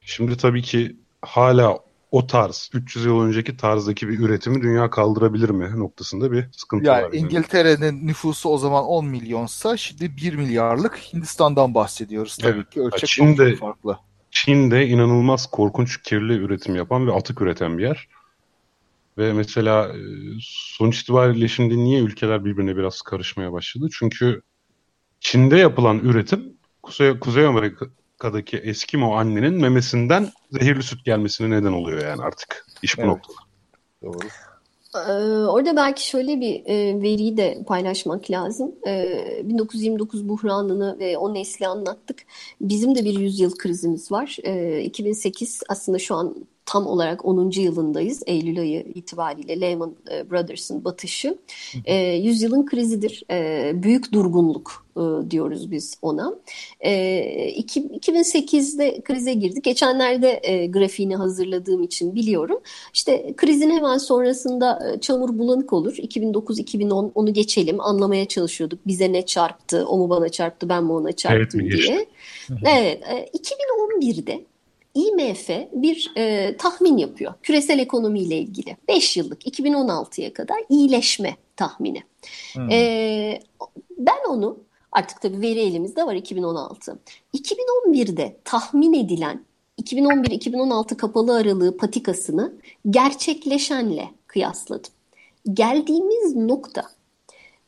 Şimdi tabii ki hala o tarz 300 yıl önceki tarzdaki bir üretimi dünya kaldırabilir mi noktasında bir sıkıntı yani var. Yani İngiltere'nin nüfusu o zaman 10 milyonsa şimdi 1 milyarlık Hindistan'dan bahsediyoruz tabii evet. ki. Ölçek Çin'de, farklı. Çin'de inanılmaz korkunç kirli üretim yapan ve atık üreten bir yer. Ve mesela e, sonuç itibariyle şimdi niye ülkeler birbirine biraz karışmaya başladı? Çünkü Çin'de yapılan üretim Kuzey, Kuzey Amerika'daki Eskimo annenin memesinden zehirli süt gelmesine neden oluyor yani artık. İş bu evet. noktada. Doğru. Ee, orada belki şöyle bir e, veriyi de paylaşmak lazım. 1929 ee, buhranını ve o nesli anlattık. Bizim de bir yüzyıl krizimiz var. 2008 ee, aslında şu an tam olarak 10. yılındayız. Eylül ayı itibariyle Lehman e, Brothers'ın batışı. E, yüzyılın krizidir. E, büyük durgunluk e, diyoruz biz ona. E, iki, 2008'de krize girdik. Geçenlerde e, grafiğini hazırladığım için biliyorum. İşte krizin hemen sonrasında e, çamur bulanık olur. 2009-2010 onu geçelim. Anlamaya çalışıyorduk. Bize ne çarptı? O mu bana çarptı? Ben mi ona çarptım evet, diye. Evet. E, 2011'de IMF bir e, tahmin yapıyor küresel ekonomiyle ilgili. 5 yıllık 2016'ya kadar iyileşme tahmini. Hmm. E, ben onu artık tabii veri elimizde var 2016. 2011'de tahmin edilen 2011-2016 kapalı aralığı patikasını gerçekleşenle kıyasladım. Geldiğimiz nokta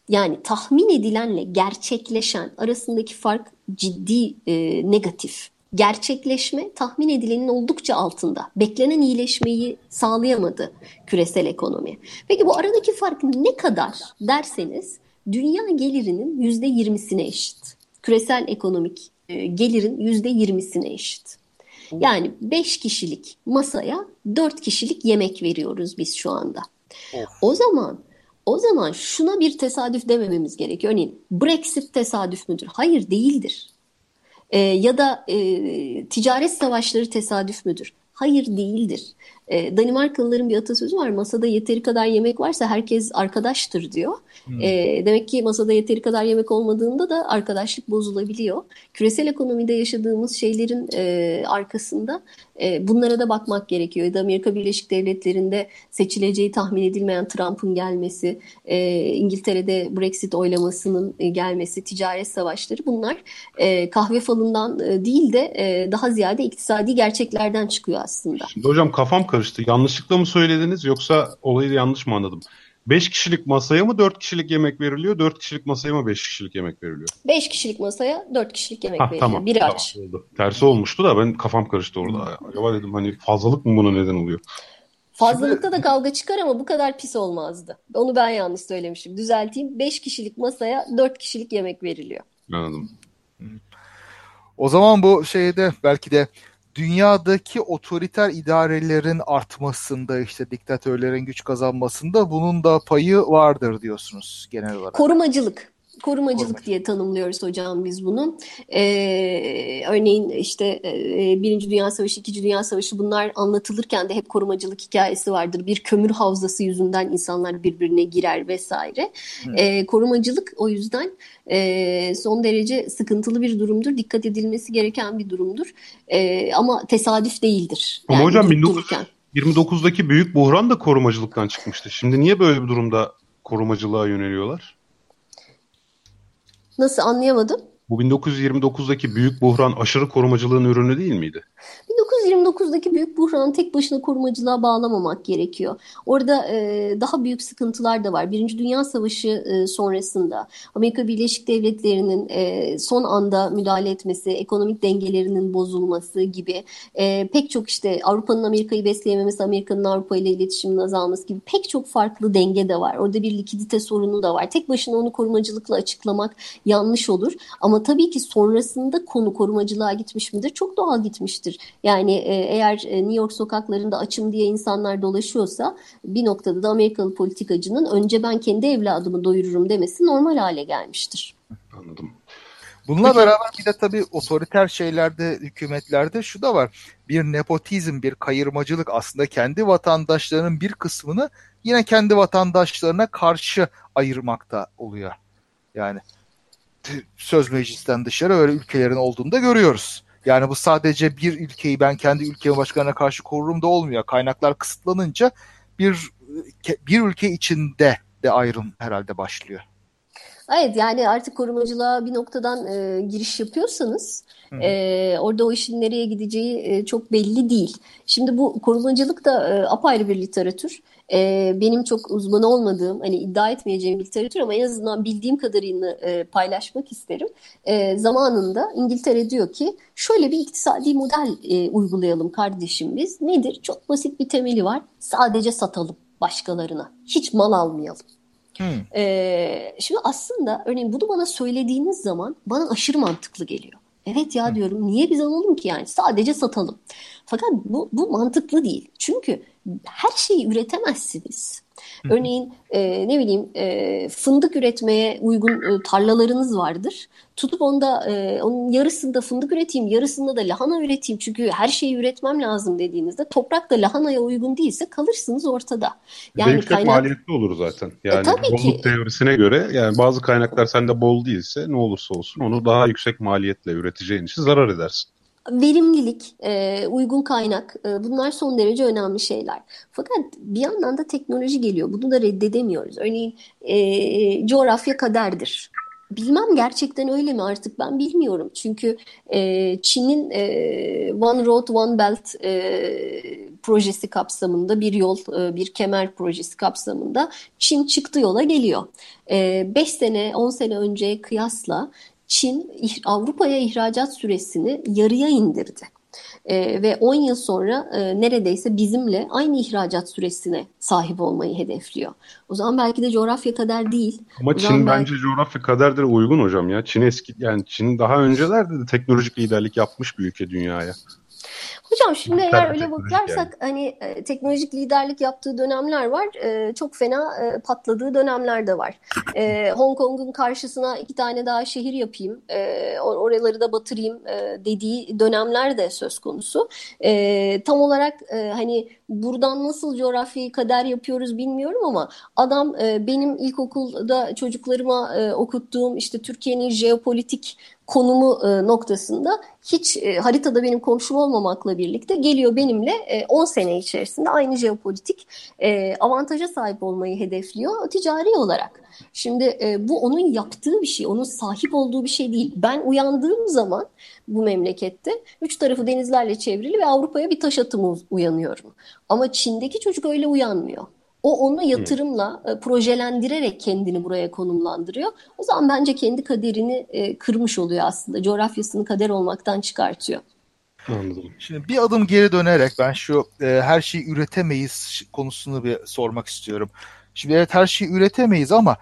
Yani tahmin edilenle gerçekleşen arasındaki fark ciddi e, negatif. Gerçekleşme tahmin edilenin oldukça altında. Beklenen iyileşmeyi sağlayamadı küresel ekonomi. Peki bu aradaki fark ne kadar derseniz dünya gelirinin yüzde yirmisine eşit. Küresel ekonomik e, gelirin yüzde yirmisine eşit. Yani beş kişilik masaya dört kişilik yemek veriyoruz biz şu anda. Of. O zaman o zaman şuna bir tesadüf demememiz gerekiyor. Örneğin Brexit tesadüf müdür? Hayır değildir. E, ya da e, ticaret savaşları tesadüf müdür? Hayır değildir. E, Danimarkalıların bir atasözü var. Masada yeteri kadar yemek varsa herkes arkadaştır diyor. Hmm. E, demek ki masada yeteri kadar yemek olmadığında da arkadaşlık bozulabiliyor. Küresel ekonomide yaşadığımız şeylerin e, arkasında e, bunlara da bakmak gerekiyor. Ya da Amerika Birleşik Devletleri'nde seçileceği tahmin edilmeyen Trump'ın gelmesi, e, İngiltere'de Brexit oylamasının e, gelmesi, ticaret savaşları bunlar e, kahve falından e, değil de e, daha ziyade iktisadi gerçeklerden çıkıyor aslında. Şimdi hocam kafam karıştı. Yanlışlıkla mı söylediniz yoksa olayı yanlış mı anladım? 5 kişilik masaya mı 4 kişilik yemek veriliyor? 4 kişilik masaya mı 5 kişilik yemek veriliyor? 5 kişilik masaya 4 kişilik yemek Hah, veriliyor. Tamam, Biri tamam, aç. Oldu. Tersi olmuştu da ben kafam karıştı orada. Acaba dedim hani fazlalık mı buna neden oluyor? Fazlalıkta da kavga çıkar ama bu kadar pis olmazdı. Onu ben yanlış söylemişim. Düzelteyim. 5 kişilik masaya 4 kişilik yemek veriliyor. Anladım. O zaman bu şeyde belki de dünyadaki otoriter idarelerin artmasında işte diktatörlerin güç kazanmasında bunun da payı vardır diyorsunuz genel olarak. Korumacılık korumacılık diye tanımlıyoruz hocam biz bunu. Ee, örneğin işte e, Birinci Dünya Savaşı, İkinci Dünya Savaşı bunlar anlatılırken de hep korumacılık hikayesi vardır. Bir kömür havzası yüzünden insanlar birbirine girer vesaire. Ee, korumacılık o yüzden e, son derece sıkıntılı bir durumdur. Dikkat edilmesi gereken bir durumdur. E, ama tesadüf değildir. Ama yani hocam 1929'daki büyük buhran da korumacılıktan çıkmıştı. Şimdi niye böyle bir durumda korumacılığa yöneliyorlar? Nasıl anlayamadım? Bu 1929'daki büyük buhran aşırı korumacılığın ürünü değil miydi? 1929'daki büyük buhranı tek başına korumacılığa bağlamamak gerekiyor. Orada e, daha büyük sıkıntılar da var. Birinci Dünya Savaşı e, sonrasında Amerika Birleşik Devletleri'nin e, son anda müdahale etmesi, ekonomik dengelerinin bozulması gibi e, pek çok işte Avrupa'nın Amerika'yı besleyememesi, Amerika'nın Avrupa ile iletişimin azalması gibi pek çok farklı denge de var. Orada bir likidite sorunu da var. Tek başına onu korumacılıkla açıklamak yanlış olur. Ama tabii ki sonrasında konu korumacılığa gitmiş midir? Çok doğal gitmiştir. Yani e, eğer e, New York sokaklarında açım diye insanlar dolaşıyorsa bir noktada da Amerikalı politikacının önce ben kendi evladımı doyururum demesi normal hale gelmiştir. Anladım. Bununla beraber bir de tabii otoriter şeylerde, hükümetlerde şu da var. Bir nepotizm, bir kayırmacılık aslında kendi vatandaşlarının bir kısmını yine kendi vatandaşlarına karşı ayırmakta oluyor. Yani söz meclisten dışarı öyle ülkelerin olduğunu da görüyoruz. Yani bu sadece bir ülkeyi ben kendi ülkemin başkanına karşı korurum da olmuyor. Kaynaklar kısıtlanınca bir bir ülke içinde de ayrım herhalde başlıyor. Evet yani artık korumacılığa bir noktadan e, giriş yapıyorsanız e, orada o işin nereye gideceği e, çok belli değil. Şimdi bu korumacılık da e, apayrı bir literatür e, benim çok uzman olmadığım hani iddia etmeyeceğim literatür ama en azından bildiğim kadarını e, paylaşmak isterim. E, zamanında İngiltere diyor ki şöyle bir iktisadi model e, uygulayalım kardeşim biz. Nedir? Çok basit bir temeli var. Sadece satalım başkalarına. Hiç mal almayalım. Hmm. Ee, şimdi aslında örneğin bunu bana söylediğiniz zaman bana aşırı mantıklı geliyor. Evet ya diyorum niye biz alalım ki yani sadece satalım. Fakat bu, bu mantıklı değil. Çünkü her şeyi üretemezsiniz. Örneğin e, ne bileyim e, fındık üretmeye uygun e, tarlalarınız vardır. Tutup onda e, onun yarısında fındık üreteyim, yarısında da lahana üreteyim çünkü her şeyi üretmem lazım dediğinizde toprak da lahanaya uygun değilse kalırsınız ortada. Yani yüksek kaynak... maliyetli olur zaten. E, yani e, tabii bolluk ki. teorisine göre yani bazı kaynaklar sende bol değilse ne olursa olsun onu daha yüksek maliyetle üreteceğin için zarar edersin verimlilik, e, uygun kaynak e, bunlar son derece önemli şeyler. Fakat bir yandan da teknoloji geliyor. Bunu da reddedemiyoruz. Örneğin e, coğrafya kaderdir. Bilmem gerçekten öyle mi artık ben bilmiyorum. Çünkü e, Çin'in e, One Road One Belt e, projesi kapsamında bir yol, e, bir kemer projesi kapsamında Çin çıktı yola geliyor. 5 e, sene, 10 sene önce kıyasla Çin Avrupa'ya ihracat süresini yarıya indirdi. E, ve 10 yıl sonra e, neredeyse bizimle aynı ihracat süresine sahip olmayı hedefliyor. O zaman belki de coğrafya kader değil. Ama Çin bence coğrafya kaderdir uygun hocam ya. Çin eski yani Çin daha öncelerde de teknolojik liderlik yapmış bir ülke dünyaya. Hocam şimdi eğer öyle bakarsak yani. hani e, teknolojik liderlik yaptığı dönemler var. E, çok fena e, patladığı dönemler de var. E, Hong Kong'un karşısına iki tane daha şehir yapayım, e, oraları da batırayım e, dediği dönemler de söz konusu. E, tam olarak e, hani buradan nasıl coğrafyayı kader yapıyoruz bilmiyorum ama adam e, benim ilkokulda çocuklarıma e, okuttuğum işte Türkiye'nin jeopolitik konumu e, noktasında hiç e, haritada benim komşum olmamakla birlikte geliyor benimle e, 10 sene içerisinde aynı jeopolitik e, avantaja sahip olmayı hedefliyor ticari olarak. Şimdi e, bu onun yaptığı bir şey, onun sahip olduğu bir şey değil. Ben uyandığım zaman bu memlekette üç tarafı denizlerle çevrili ve Avrupa'ya bir taş atımı uyanıyorum. Ama Çin'deki çocuk öyle uyanmıyor. O onu yatırımla, e, projelendirerek kendini buraya konumlandırıyor. O zaman bence kendi kaderini e, kırmış oluyor aslında. Coğrafyasını kader olmaktan çıkartıyor. Anladım. Şimdi bir adım geri dönerek ben şu e, her şeyi üretemeyiz konusunu bir sormak istiyorum. Şimdi evet her şeyi üretemeyiz ama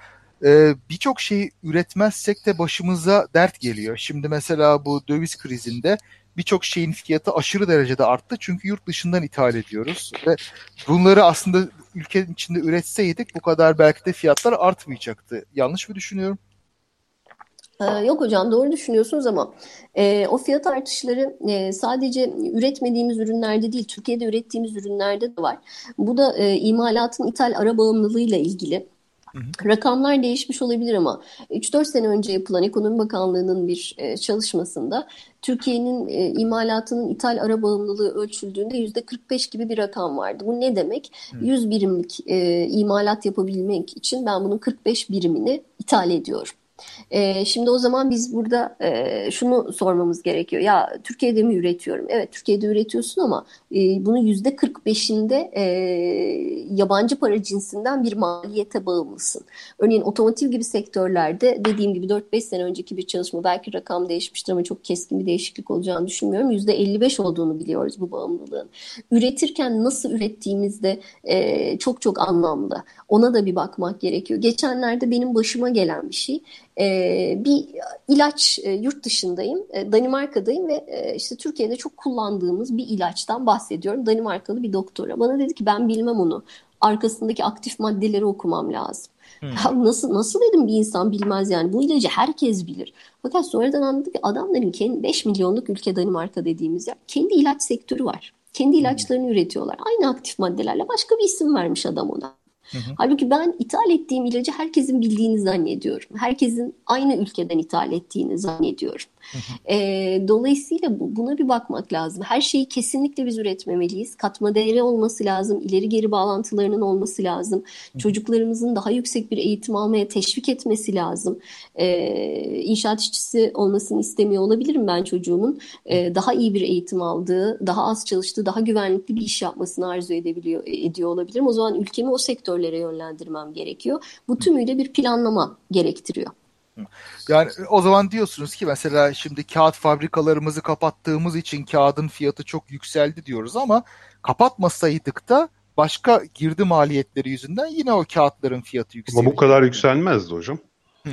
e, birçok şeyi üretmezsek de başımıza dert geliyor. Şimdi mesela bu döviz krizinde birçok şeyin fiyatı aşırı derecede arttı. Çünkü yurt dışından ithal ediyoruz ve bunları aslında ülkenin içinde üretseydik bu kadar belki de fiyatlar artmayacaktı. Yanlış mı düşünüyorum? Ee, yok hocam doğru düşünüyorsunuz ama e, o fiyat artışları e, sadece üretmediğimiz ürünlerde değil Türkiye'de ürettiğimiz ürünlerde de var. Bu da e, imalatın ithal ara bağımlılığıyla ilgili. Rakamlar değişmiş olabilir ama 3-4 sene önce yapılan Ekonomi Bakanlığı'nın bir e, çalışmasında Türkiye'nin e, imalatının ithal ara bağımlılığı ölçüldüğünde %45 gibi bir rakam vardı. Bu ne demek? Hı. 100 birimlik e, imalat yapabilmek için ben bunun 45 birimini ithal ediyorum. E, şimdi o zaman biz burada e, şunu sormamız gerekiyor. Ya Türkiye'de mi üretiyorum? Evet Türkiye'de üretiyorsun ama e, bunun yüzde 45'inde e, yabancı para cinsinden bir maliyete bağımlısın. Örneğin otomotiv gibi sektörlerde dediğim gibi 4-5 sene önceki bir çalışma belki rakam değişmiştir ama çok keskin bir değişiklik olacağını düşünmüyorum. Yüzde 55 olduğunu biliyoruz bu bağımlılığın. Üretirken nasıl ürettiğimizde e, çok çok anlamlı. Ona da bir bakmak gerekiyor. Geçenlerde benim başıma gelen bir şey. E, bir ilaç e, yurt dışındayım, e, Danimarka'dayım ve e, işte Türkiye'de çok kullandığımız bir ilaçtan bahsediyorum. Danimarkalı bir doktora. Bana dedi ki ben bilmem onu. Arkasındaki aktif maddeleri okumam lazım. Hmm. Ya nasıl nasıl dedim bir insan bilmez yani. Bu ilacı herkes bilir. Fakat sonradan anladık ki adamların kendi 5 milyonluk ülke Danimarka dediğimiz yer kendi ilaç sektörü var. Kendi hmm. ilaçlarını hmm. üretiyorlar. Aynı aktif maddelerle başka bir isim vermiş adam ona. Hı hı. Halbuki ben ithal ettiğim ilacı herkesin bildiğini zannediyorum. Herkesin aynı ülkeden ithal ettiğini zannediyorum. E, dolayısıyla bu, buna bir bakmak lazım. Her şeyi kesinlikle biz üretmemeliyiz. Katma değeri olması lazım. ileri geri bağlantılarının olması lazım. Çocuklarımızın daha yüksek bir eğitim almaya teşvik etmesi lazım. E, inşaat işçisi olmasını istemiyor olabilirim ben çocuğumun. E, daha iyi bir eğitim aldığı, daha az çalıştığı, daha güvenlikli bir iş yapmasını arzu edebiliyor ediyor olabilirim. O zaman ülkemi o sektörlere yönlendirmem gerekiyor. Bu tümüyle bir planlama gerektiriyor. Yani o zaman diyorsunuz ki mesela şimdi kağıt fabrikalarımızı kapattığımız için kağıdın fiyatı çok yükseldi diyoruz ama kapatmasaydık da başka girdi maliyetleri yüzünden yine o kağıtların fiyatı yükseldi. Ama bu kadar yükselmezdi hocam. Hı.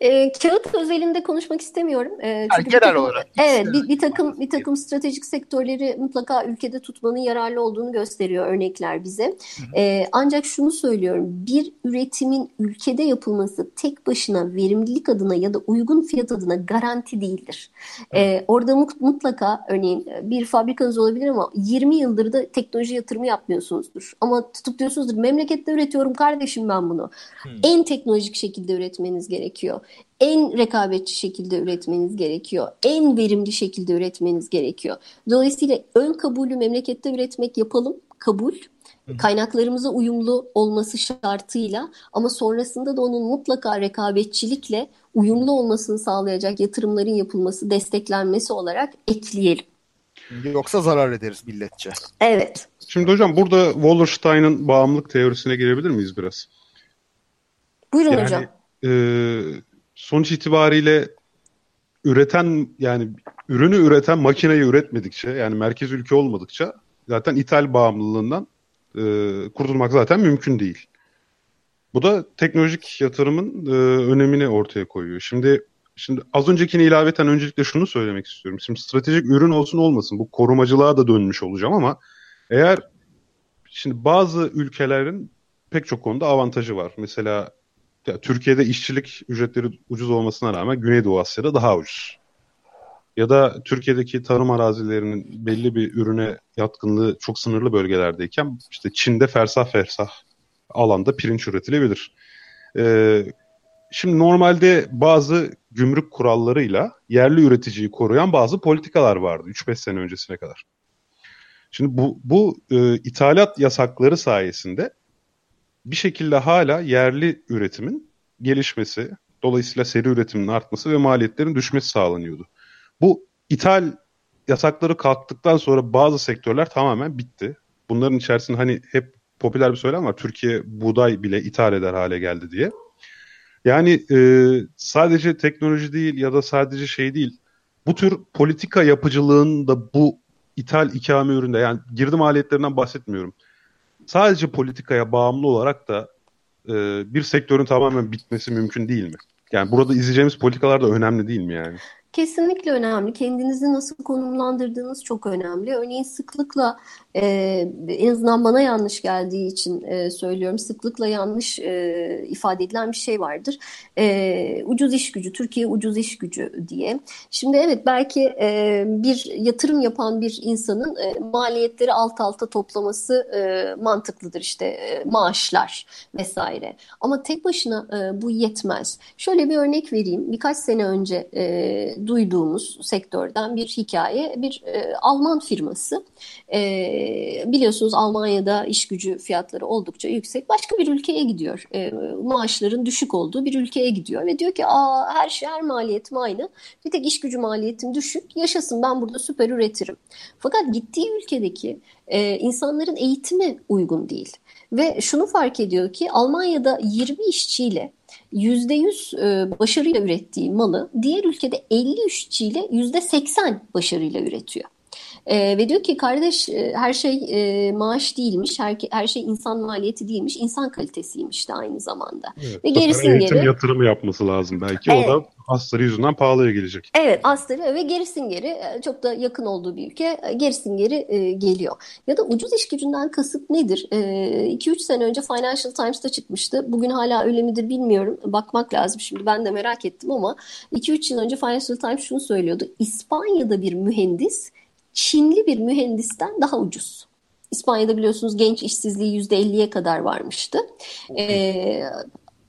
E, kağıt özelinde konuşmak istemiyorum. E, çünkü yani genel takım, olarak. Evet, bir, bir takım bir takım stratejik sektörleri mutlaka ülkede tutmanın yararlı olduğunu gösteriyor örnekler bize. E, ancak şunu söylüyorum, bir üretimin ülkede yapılması tek başına verimlilik adına ya da uygun fiyat adına garanti değildir. E, orada mutlaka örneğin bir fabrikanız olabilir ama 20 yıldır da teknoloji yatırımı yapmıyorsunuzdur. Ama tutup diyorsunuzdur memlekette üretiyorum kardeşim ben bunu. Hı. En teknolojik şekilde üretmeniz gerekiyor en rekabetçi şekilde üretmeniz gerekiyor. En verimli şekilde üretmeniz gerekiyor. Dolayısıyla ön kabulü memlekette üretmek yapalım, kabul. Kaynaklarımıza uyumlu olması şartıyla ama sonrasında da onun mutlaka rekabetçilikle uyumlu olmasını sağlayacak yatırımların yapılması, desteklenmesi olarak ekleyelim. Yoksa zarar ederiz milletçe. Evet. Şimdi hocam burada Wallerstein'ın bağımlılık teorisine girebilir miyiz biraz? Buyurun yani, hocam. E, sonuç itibariyle üreten yani ürünü üreten makineyi üretmedikçe yani merkez ülke olmadıkça zaten ithal bağımlılığından e, kurtulmak zaten mümkün değil. Bu da teknolojik yatırımın e, önemini ortaya koyuyor. Şimdi şimdi az öncekini ilaveten öncelikle şunu söylemek istiyorum. Şimdi stratejik ürün olsun olmasın bu korumacılığa da dönmüş olacağım ama eğer şimdi bazı ülkelerin pek çok konuda avantajı var. Mesela ya, Türkiye'de işçilik ücretleri ucuz olmasına rağmen Güneydoğu Asya'da daha ucuz. Ya da Türkiye'deki tarım arazilerinin belli bir ürüne yatkınlığı çok sınırlı bölgelerdeyken işte Çin'de fersah fersah alanda pirinç üretilebilir. Ee, şimdi normalde bazı gümrük kurallarıyla yerli üreticiyi koruyan bazı politikalar vardı 3-5 sene öncesine kadar. Şimdi bu, bu e, ithalat yasakları sayesinde bir şekilde hala yerli üretimin gelişmesi, dolayısıyla seri üretimin artması ve maliyetlerin düşmesi sağlanıyordu. Bu ithal yasakları kalktıktan sonra bazı sektörler tamamen bitti. Bunların içerisinde hani hep popüler bir söylem var. Türkiye buğday bile ithal eder hale geldi diye. Yani e, sadece teknoloji değil ya da sadece şey değil. Bu tür politika yapıcılığın da bu ithal ikame üründe yani girdi maliyetlerinden bahsetmiyorum. Sadece politikaya bağımlı olarak da e, bir sektörün tamamen bitmesi mümkün değil mi? Yani burada izleyeceğimiz politikalar da önemli değil mi yani? Kesinlikle önemli. Kendinizi nasıl konumlandırdığınız çok önemli. Örneğin sıklıkla e, en azından bana yanlış geldiği için e, söylüyorum. Sıklıkla yanlış e, ifade edilen bir şey vardır. E, ucuz iş gücü, Türkiye ucuz iş gücü diye. Şimdi evet belki e, bir yatırım yapan bir insanın e, maliyetleri alt alta toplaması e, mantıklıdır. İşte e, maaşlar vesaire. Ama tek başına e, bu yetmez. Şöyle bir örnek vereyim. Birkaç sene önce e, duyduğumuz sektörden bir hikaye. Bir e, Alman firması e, biliyorsunuz Almanya'da iş gücü fiyatları oldukça yüksek. Başka bir ülkeye gidiyor. E, maaşların düşük olduğu bir ülkeye gidiyor ve diyor ki Aa, her şey her maliyetim aynı. Bir tek iş gücü maliyetim düşük. Yaşasın ben burada süper üretirim. Fakat gittiği ülkedeki e, insanların eğitimi uygun değil. Ve şunu fark ediyor ki Almanya'da 20 işçiyle %100 e, başarıyla ürettiği malı diğer ülkede 50 işçiyle %80 başarıyla üretiyor. E, ve diyor ki kardeş e, her şey e, maaş değilmiş, her, her şey insan maliyeti değilmiş, insan kalitesiymiş de aynı zamanda. Evet, ve gerisin geri... yatırımı yapması lazım belki. Evet. O da astarı yüzünden pahalıya gelecek. Evet astarı ve gerisin geri e, çok da yakın olduğu bir ülke e, gerisin geri e, geliyor. Ya da ucuz iş gücünden kasıt nedir? 2-3 e, sene önce Financial Times'ta çıkmıştı. Bugün hala öyle midir bilmiyorum. Bakmak lazım şimdi ben de merak ettim ama 2-3 yıl önce Financial Times şunu söylüyordu. İspanya'da bir mühendis Çinli bir mühendisten daha ucuz. İspanya'da biliyorsunuz genç işsizliği %50'ye kadar varmıştı. Ee,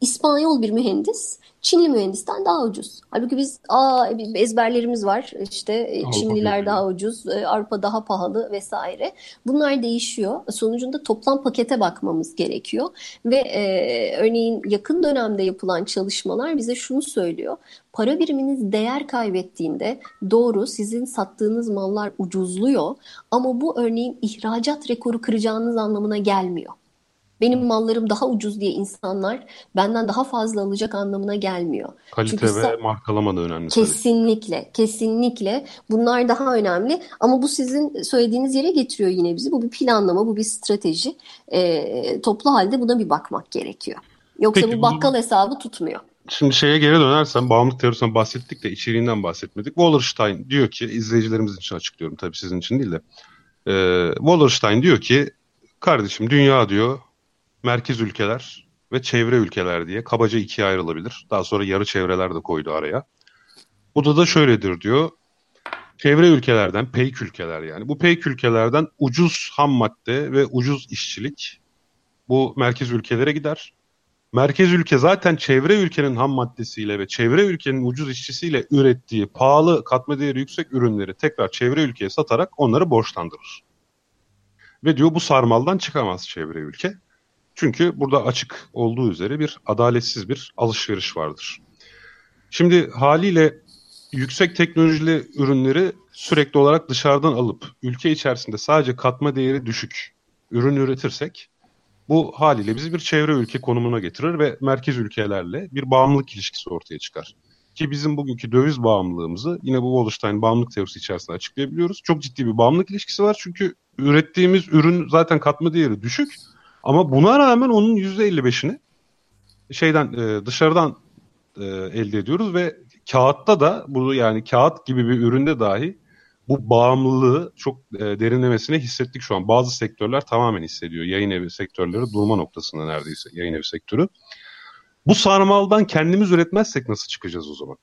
İspanyol bir mühendis Çinli mühendisten daha ucuz. Halbuki biz aa ezberlerimiz var. İşte e, Avrupa Çinliler daha ucuz, e, Avrupa daha pahalı vesaire. Bunlar değişiyor. Sonucunda toplam pakete bakmamız gerekiyor. Ve e, örneğin yakın dönemde yapılan çalışmalar bize şunu söylüyor. Para biriminiz değer kaybettiğinde doğru sizin sattığınız mallar ucuzluyor ama bu örneğin ihracat rekoru kıracağınız anlamına gelmiyor benim mallarım daha ucuz diye insanlar benden daha fazla alacak anlamına gelmiyor. Kalite Çünkü ve markalama da önemli. Kesinlikle, tabii. kesinlikle. Bunlar daha önemli ama bu sizin söylediğiniz yere getiriyor yine bizi. Bu bir planlama, bu bir strateji. E, toplu halde buna bir bakmak gerekiyor. Yoksa Peki, bu bakkal bu... hesabı tutmuyor. Şimdi şeye geri dönersem bağımlılık teorisinden bahsettik de içeriğinden bahsetmedik. Wallerstein diyor ki izleyicilerimiz için açıklıyorum tabii sizin için değil de. E, Wallerstein diyor ki kardeşim dünya diyor merkez ülkeler ve çevre ülkeler diye kabaca ikiye ayrılabilir. Daha sonra yarı çevreler de koydu araya. Bu da da şöyledir diyor. Çevre ülkelerden, peyk ülkeler yani. Bu peyk ülkelerden ucuz ham madde ve ucuz işçilik bu merkez ülkelere gider. Merkez ülke zaten çevre ülkenin ham maddesiyle ve çevre ülkenin ucuz işçisiyle ürettiği pahalı katma değeri yüksek ürünleri tekrar çevre ülkeye satarak onları borçlandırır. Ve diyor bu sarmaldan çıkamaz çevre ülke. Çünkü burada açık olduğu üzere bir adaletsiz bir alışveriş vardır. Şimdi haliyle yüksek teknolojili ürünleri sürekli olarak dışarıdan alıp ülke içerisinde sadece katma değeri düşük ürün üretirsek bu haliyle bizi bir çevre ülke konumuna getirir ve merkez ülkelerle bir bağımlılık ilişkisi ortaya çıkar. Ki bizim bugünkü döviz bağımlılığımızı yine bu Wallerstein bağımlılık teorisi içerisinde açıklayabiliyoruz. Çok ciddi bir bağımlılık ilişkisi var çünkü ürettiğimiz ürün zaten katma değeri düşük ama buna rağmen onun %55'ini şeyden e, dışarıdan e, elde ediyoruz ve kağıtta da bu yani kağıt gibi bir üründe dahi bu bağımlılığı çok e, derinlemesine hissettik şu an. Bazı sektörler tamamen hissediyor. Yayın evi sektörleri durma noktasında neredeyse yayın evi sektörü. Bu sarmaldan kendimiz üretmezsek nasıl çıkacağız o zaman?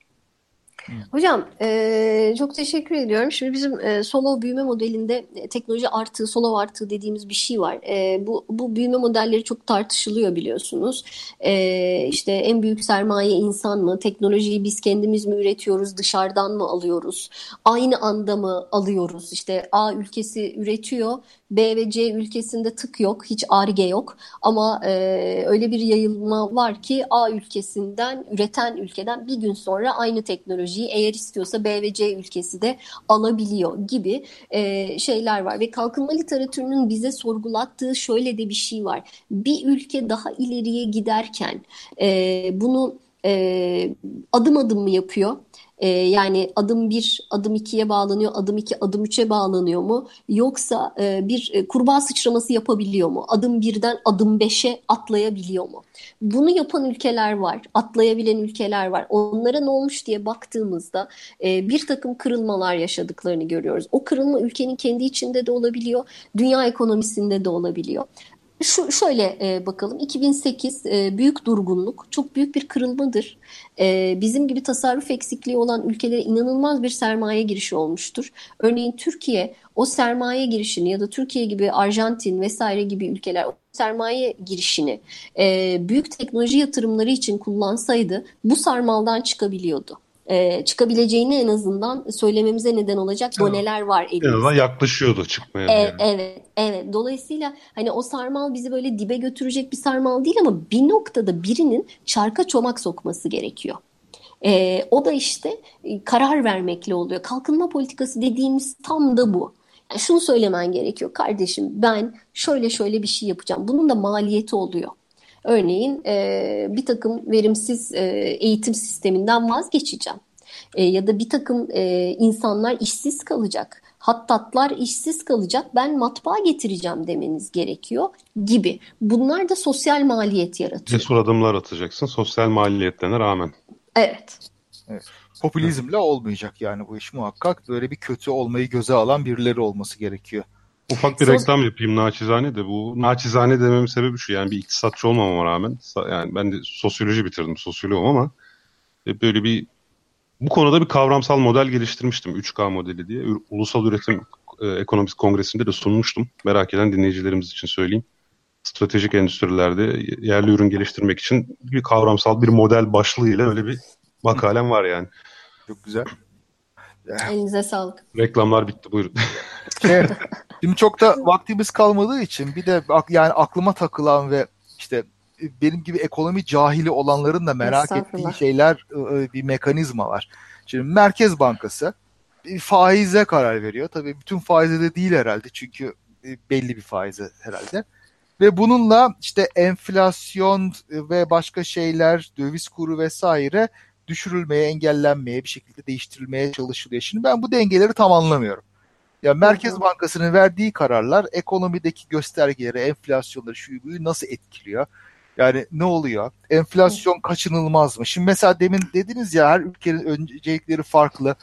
Hocam e, çok teşekkür ediyorum. Şimdi bizim e, solo büyüme modelinde e, teknoloji artığı, solo artığı dediğimiz bir şey var. E, bu, bu büyüme modelleri çok tartışılıyor biliyorsunuz. E, işte en büyük sermaye insan mı? Teknolojiyi biz kendimiz mi üretiyoruz? Dışarıdan mı alıyoruz? Aynı anda mı alıyoruz? İşte A ülkesi üretiyor, B ve C ülkesinde tık yok, hiç arge yok. Ama e, öyle bir yayılma var ki A ülkesinden, üreten ülkeden bir gün sonra aynı teknolojiyi eğer istiyorsa B ve C ülkesi de alabiliyor gibi e, şeyler var. Ve kalkınma literatürünün bize sorgulattığı şöyle de bir şey var. Bir ülke daha ileriye giderken e, bunu e, adım adım mı yapıyor? E, yani adım bir, adım ikiye bağlanıyor, adım iki, adım üçe bağlanıyor mu? Yoksa e, bir e, kurbağa sıçraması yapabiliyor mu? Adım birden adım beşe atlayabiliyor mu? Bunu yapan ülkeler var, atlayabilen ülkeler var. Onlara ne olmuş diye baktığımızda e, bir takım kırılmalar yaşadıklarını görüyoruz. O kırılma ülkenin kendi içinde de olabiliyor, dünya ekonomisinde de olabiliyor. Şu şöyle e, bakalım 2008 e, büyük durgunluk çok büyük bir kırılmadır. E, bizim gibi tasarruf eksikliği olan ülkelere inanılmaz bir sermaye girişi olmuştur. Örneğin Türkiye o sermaye girişini ya da Türkiye gibi Arjantin vesaire gibi ülkeler sermaye girişini e, büyük teknoloji yatırımları için kullansaydı bu sarmaldan çıkabiliyordu e, çıkabileceğini en azından söylememize neden olacak doneler var elimizde. En azından yaklaşıyordu çıkmaya. E, yani. Evet, evet. Dolayısıyla hani o sarmal bizi böyle dibe götürecek bir sarmal değil ama bir noktada birinin çarka çomak sokması gerekiyor. E, o da işte e, karar vermekle oluyor. Kalkınma politikası dediğimiz tam da bu. Yani şunu söylemen gerekiyor kardeşim ben şöyle şöyle bir şey yapacağım. Bunun da maliyeti oluyor. Örneğin e, bir takım verimsiz e, eğitim sisteminden vazgeçeceğim. E, ya da bir takım e, insanlar işsiz kalacak. Hattatlar işsiz kalacak. Ben matbaa getireceğim demeniz gerekiyor gibi. Bunlar da sosyal maliyet yaratıyor. Cesur adımlar atacaksın sosyal maliyetlerine rağmen. Evet. evet. Popülizmle olmayacak yani bu iş muhakkak. Böyle bir kötü olmayı göze alan birileri olması gerekiyor. Ufak bir reklam yapayım naçizane de. Bu naçizane dememin sebebi şu. Yani bir iktisatçı olmamama rağmen yani ben de sosyoloji bitirdim sosyoloğum ama böyle bir bu konuda bir kavramsal model geliştirmiştim. 3K modeli diye. Ulusal üretim e, ekonomik kongresinde de sunmuştum. Merak eden dinleyicilerimiz için söyleyeyim. Stratejik endüstrilerde yerli ürün geliştirmek için bir kavramsal bir model başlığıyla öyle bir makalem var yani. Çok güzel. Elinize sağlık. Reklamlar bitti buyurun. Evet. Şimdi çok da vaktimiz kalmadığı için bir de yani aklıma takılan ve işte benim gibi ekonomi cahili olanların da merak ettiği şeyler bir mekanizma var. Şimdi Merkez Bankası faize karar veriyor. Tabii bütün faize de değil herhalde çünkü belli bir faize herhalde. Ve bununla işte enflasyon ve başka şeyler, döviz kuru vesaire düşürülmeye, engellenmeye, bir şekilde değiştirilmeye çalışılıyor. Şimdi ben bu dengeleri tam anlamıyorum. Ya Merkez Bankası'nın verdiği kararlar ekonomideki göstergeleri, enflasyonları, şu buyu nasıl etkiliyor? Yani ne oluyor? Enflasyon kaçınılmaz mı? Şimdi mesela demin dediniz ya her ülkenin öncelikleri farklı.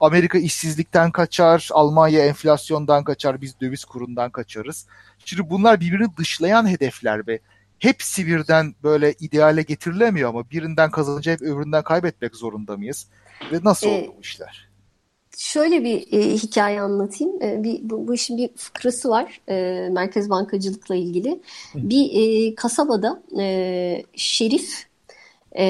Amerika işsizlikten kaçar, Almanya enflasyondan kaçar, biz döviz kurundan kaçarız. Şimdi bunlar birbirini dışlayan hedefler ve hepsi birden böyle ideale getirilemiyor ama birinden kazanınca hep öbüründen kaybetmek zorunda mıyız? Ve nasıl ee, oldu bu işler? Şöyle bir e, hikaye anlatayım. E, bir, bu, bu işin bir fıkrası var e, merkez bankacılıkla ilgili. Hı. Bir e, kasabada e, şerif, e,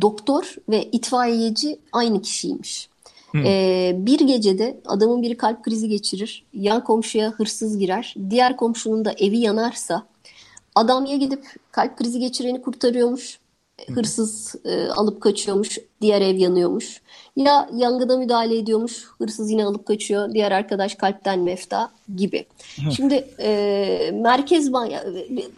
doktor ve itfaiyeci aynı kişiymiş. E, bir gecede adamın biri kalp krizi geçirir, yan komşuya hırsız girer, diğer komşunun da evi yanarsa adam ya gidip kalp krizi geçireni kurtarıyormuş hırsız e, alıp kaçıyormuş, diğer ev yanıyormuş. Ya yangına müdahale ediyormuş, hırsız yine alıp kaçıyor, diğer arkadaş kalpten mefta gibi. Şimdi e, Merkez Bank